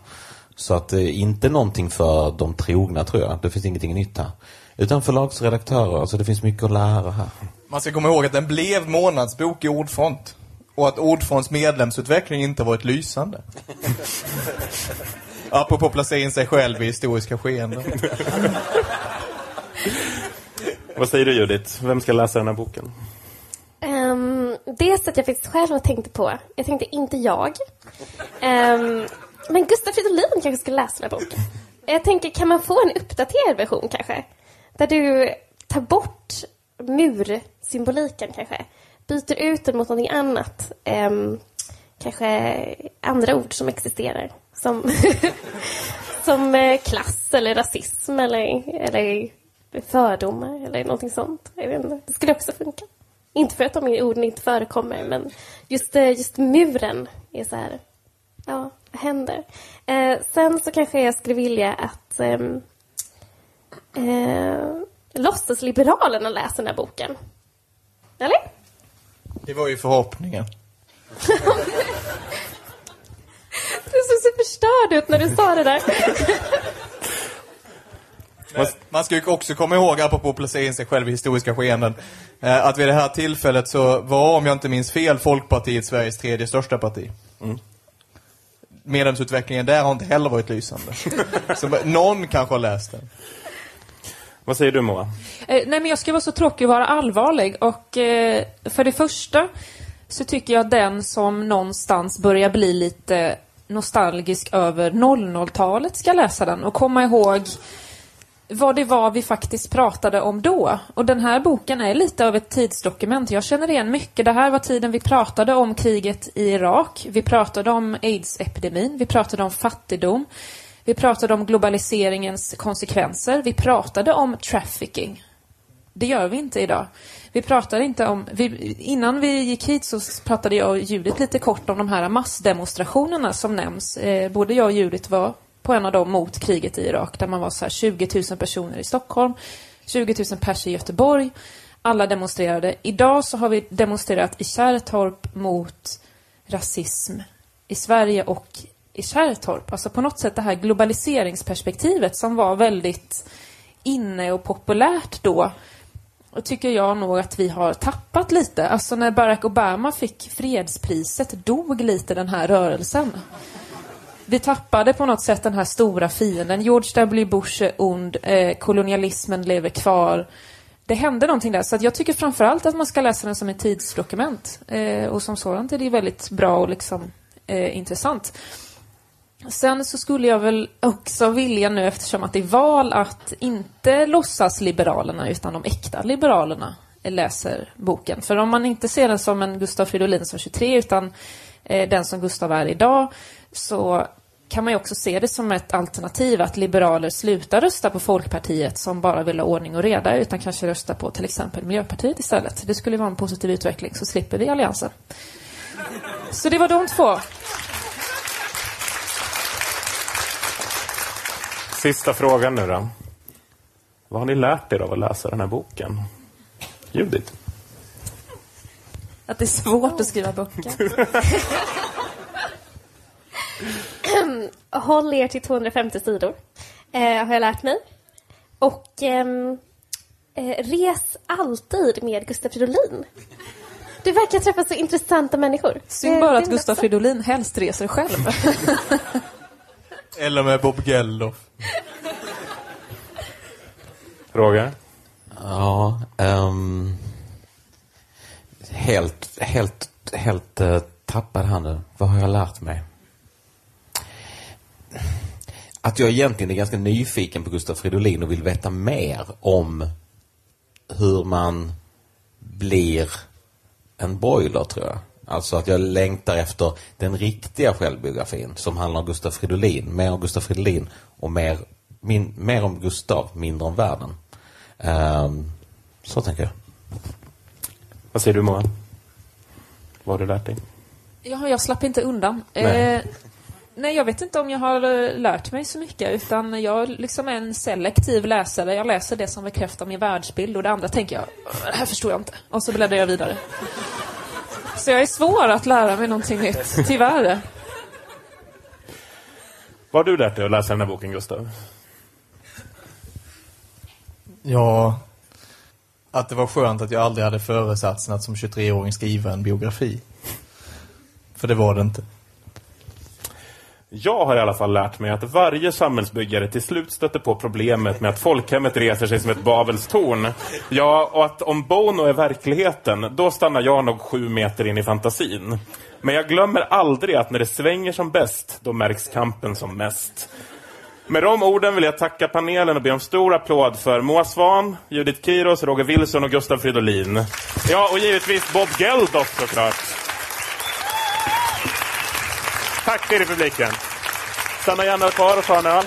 Så att eh, inte någonting för de trogna tror jag. Det finns ingenting nytt här. Utan förlagsredaktörer, så det finns mycket att lära här. Man ska komma ihåg att den blev månadsbok i Ordfront. Och att Ordfronts medlemsutveckling inte varit lysande. *laughs* Apropå placera in sig själv i historiska skeenden. Vad säger du Judith? Vem ska läsa den här boken? Um, det satt jag faktiskt själv tänkte på. Jag tänkte inte jag. Ehm, men Gustaf Fridolin kanske skulle läsa den här boken. Jag tänker, kan man få en uppdaterad version kanske? Där du tar bort mursymboliken kanske. Byter ut den mot någonting annat. Um, kanske andra ord som existerar. Som, *laughs* som eh, klass eller rasism eller, eller fördomar eller någonting sånt. Jag vet inte. Det skulle också funka. Inte för att de orden inte förekommer, men just, eh, just muren är så här, ja, händer? Eh, sen så kanske jag skulle vilja att ehm, eh, låtsasliberalerna läser den här boken. Eller? Det var ju förhoppningen. *laughs* Du såg så förstörd ut när du sa det där. Man ska ju också komma ihåg, apropå att placera in sig själv i historiska skeenden, eh, att vid det här tillfället så var, om jag inte minns fel, Folkpartiet Sveriges tredje största parti. Medlemsutvecklingen där har inte heller varit lysande. så någon kanske har läst den. Vad säger du Moa? Eh, nej, men jag ska vara så tråkig och vara allvarlig. Och eh, för det första så tycker jag den som någonstans börjar bli lite nostalgisk över 00-talet ska läsa den och komma ihåg vad det var vi faktiskt pratade om då. Och den här boken är lite av ett tidsdokument. Jag känner igen mycket. Det här var tiden vi pratade om kriget i Irak. Vi pratade om aids-epidemin. Vi pratade om fattigdom. Vi pratade om globaliseringens konsekvenser. Vi pratade om trafficking. Det gör vi inte idag. Vi pratade inte om... Vi, innan vi gick hit så pratade jag och Judith lite kort om de här massdemonstrationerna som nämns. Eh, både jag och Judith var på en av dem mot kriget i Irak där man var så här 20 000 personer i Stockholm, 20 000 pers i Göteborg. Alla demonstrerade. Idag så har vi demonstrerat i Kärrtorp mot rasism i Sverige och i Kärrtorp. Alltså på något sätt det här globaliseringsperspektivet som var väldigt inne och populärt då och tycker jag nog att vi har tappat lite. Alltså när Barack Obama fick fredspriset dog lite den här rörelsen. Vi tappade på något sätt den här stora fienden. George W Bush är ond, eh, kolonialismen lever kvar. Det hände någonting där, så att jag tycker framförallt att man ska läsa den som ett tidsdokument. Eh, och som sådant är det väldigt bra och liksom eh, intressant. Sen så skulle jag väl också vilja nu eftersom att det är val att inte låtsas liberalerna utan de äkta liberalerna läser boken. För om man inte ser den som en Gustav Fridolin som 23 utan eh, den som Gustav är idag så kan man ju också se det som ett alternativ att liberaler slutar rösta på Folkpartiet som bara vill ha ordning och reda utan kanske rösta på till exempel Miljöpartiet istället. Det skulle vara en positiv utveckling så slipper vi alliansen. Så det var de två. Sista frågan nu då. Vad har ni lärt er av att läsa den här boken? Judith? Att det är svårt att skriva böcker. *laughs* *clears throat* Håll er till 250 sidor, eh, har jag lärt mig. Och ehm, eh, res alltid med Gustaf Fridolin. Du verkar träffa så intressanta människor. Synd Eh, bara att Gustav också- Fridolin helst reser själv. Eller med Bob Geldof. Roger? Ja, ehm, helt, helt, helt uh, tappad här nu. Vad har jag lärt mig? Att jag egentligen är ganska nyfiken på Gustaf Fridolin och vill veta mer om hur man blir en broiler, tror jag. Alltså att jag längtar efter den riktiga självbiografin som handlar om Gustaf Fridolin. Mer om Gustaf Fridolin och mer, min, mer om Gustav, mindre om världen. Ehm, så tänker jag. Vad säger du Moa? Vad har du lärt dig? Ja, jag slapp inte undan. Nej. Eh, nej, jag vet inte om jag har eh, lärt mig så mycket, utan jag liksom är en selektiv läsare. Jag läser det som bekräftar min världsbild och det andra tänker jag, "Åh, det här förstår jag inte. Och så bläddrar jag vidare. Så jag är svår att lära mig någonting nytt, tyvärr. Vad har du lärt dig att läsa den här boken, Gustav? Ja, att det var skönt att jag aldrig hade föresatsen att som 23-åring skriva en biografi. För det var det inte. Jag har i alla fall lärt mig att varje samhällsbyggare till slut stöter på problemet med att folkhemmet reser sig som ett Babels torn. Ja, och att om Bono är verkligheten, då stannar jag nog sju meter in i fantasin. Men jag glömmer aldrig att när det svänger som bäst, då märks kampen som mest. Med de orden vill jag tacka panelen och be om stor applåd för Moa Svan, Judith Kiros, Roger Wilson och Gustav Fridolin. Ja, och givetvis Bob Geldof såklart. Tack till er i publiken. Stanna gärna kvar och ta en öl.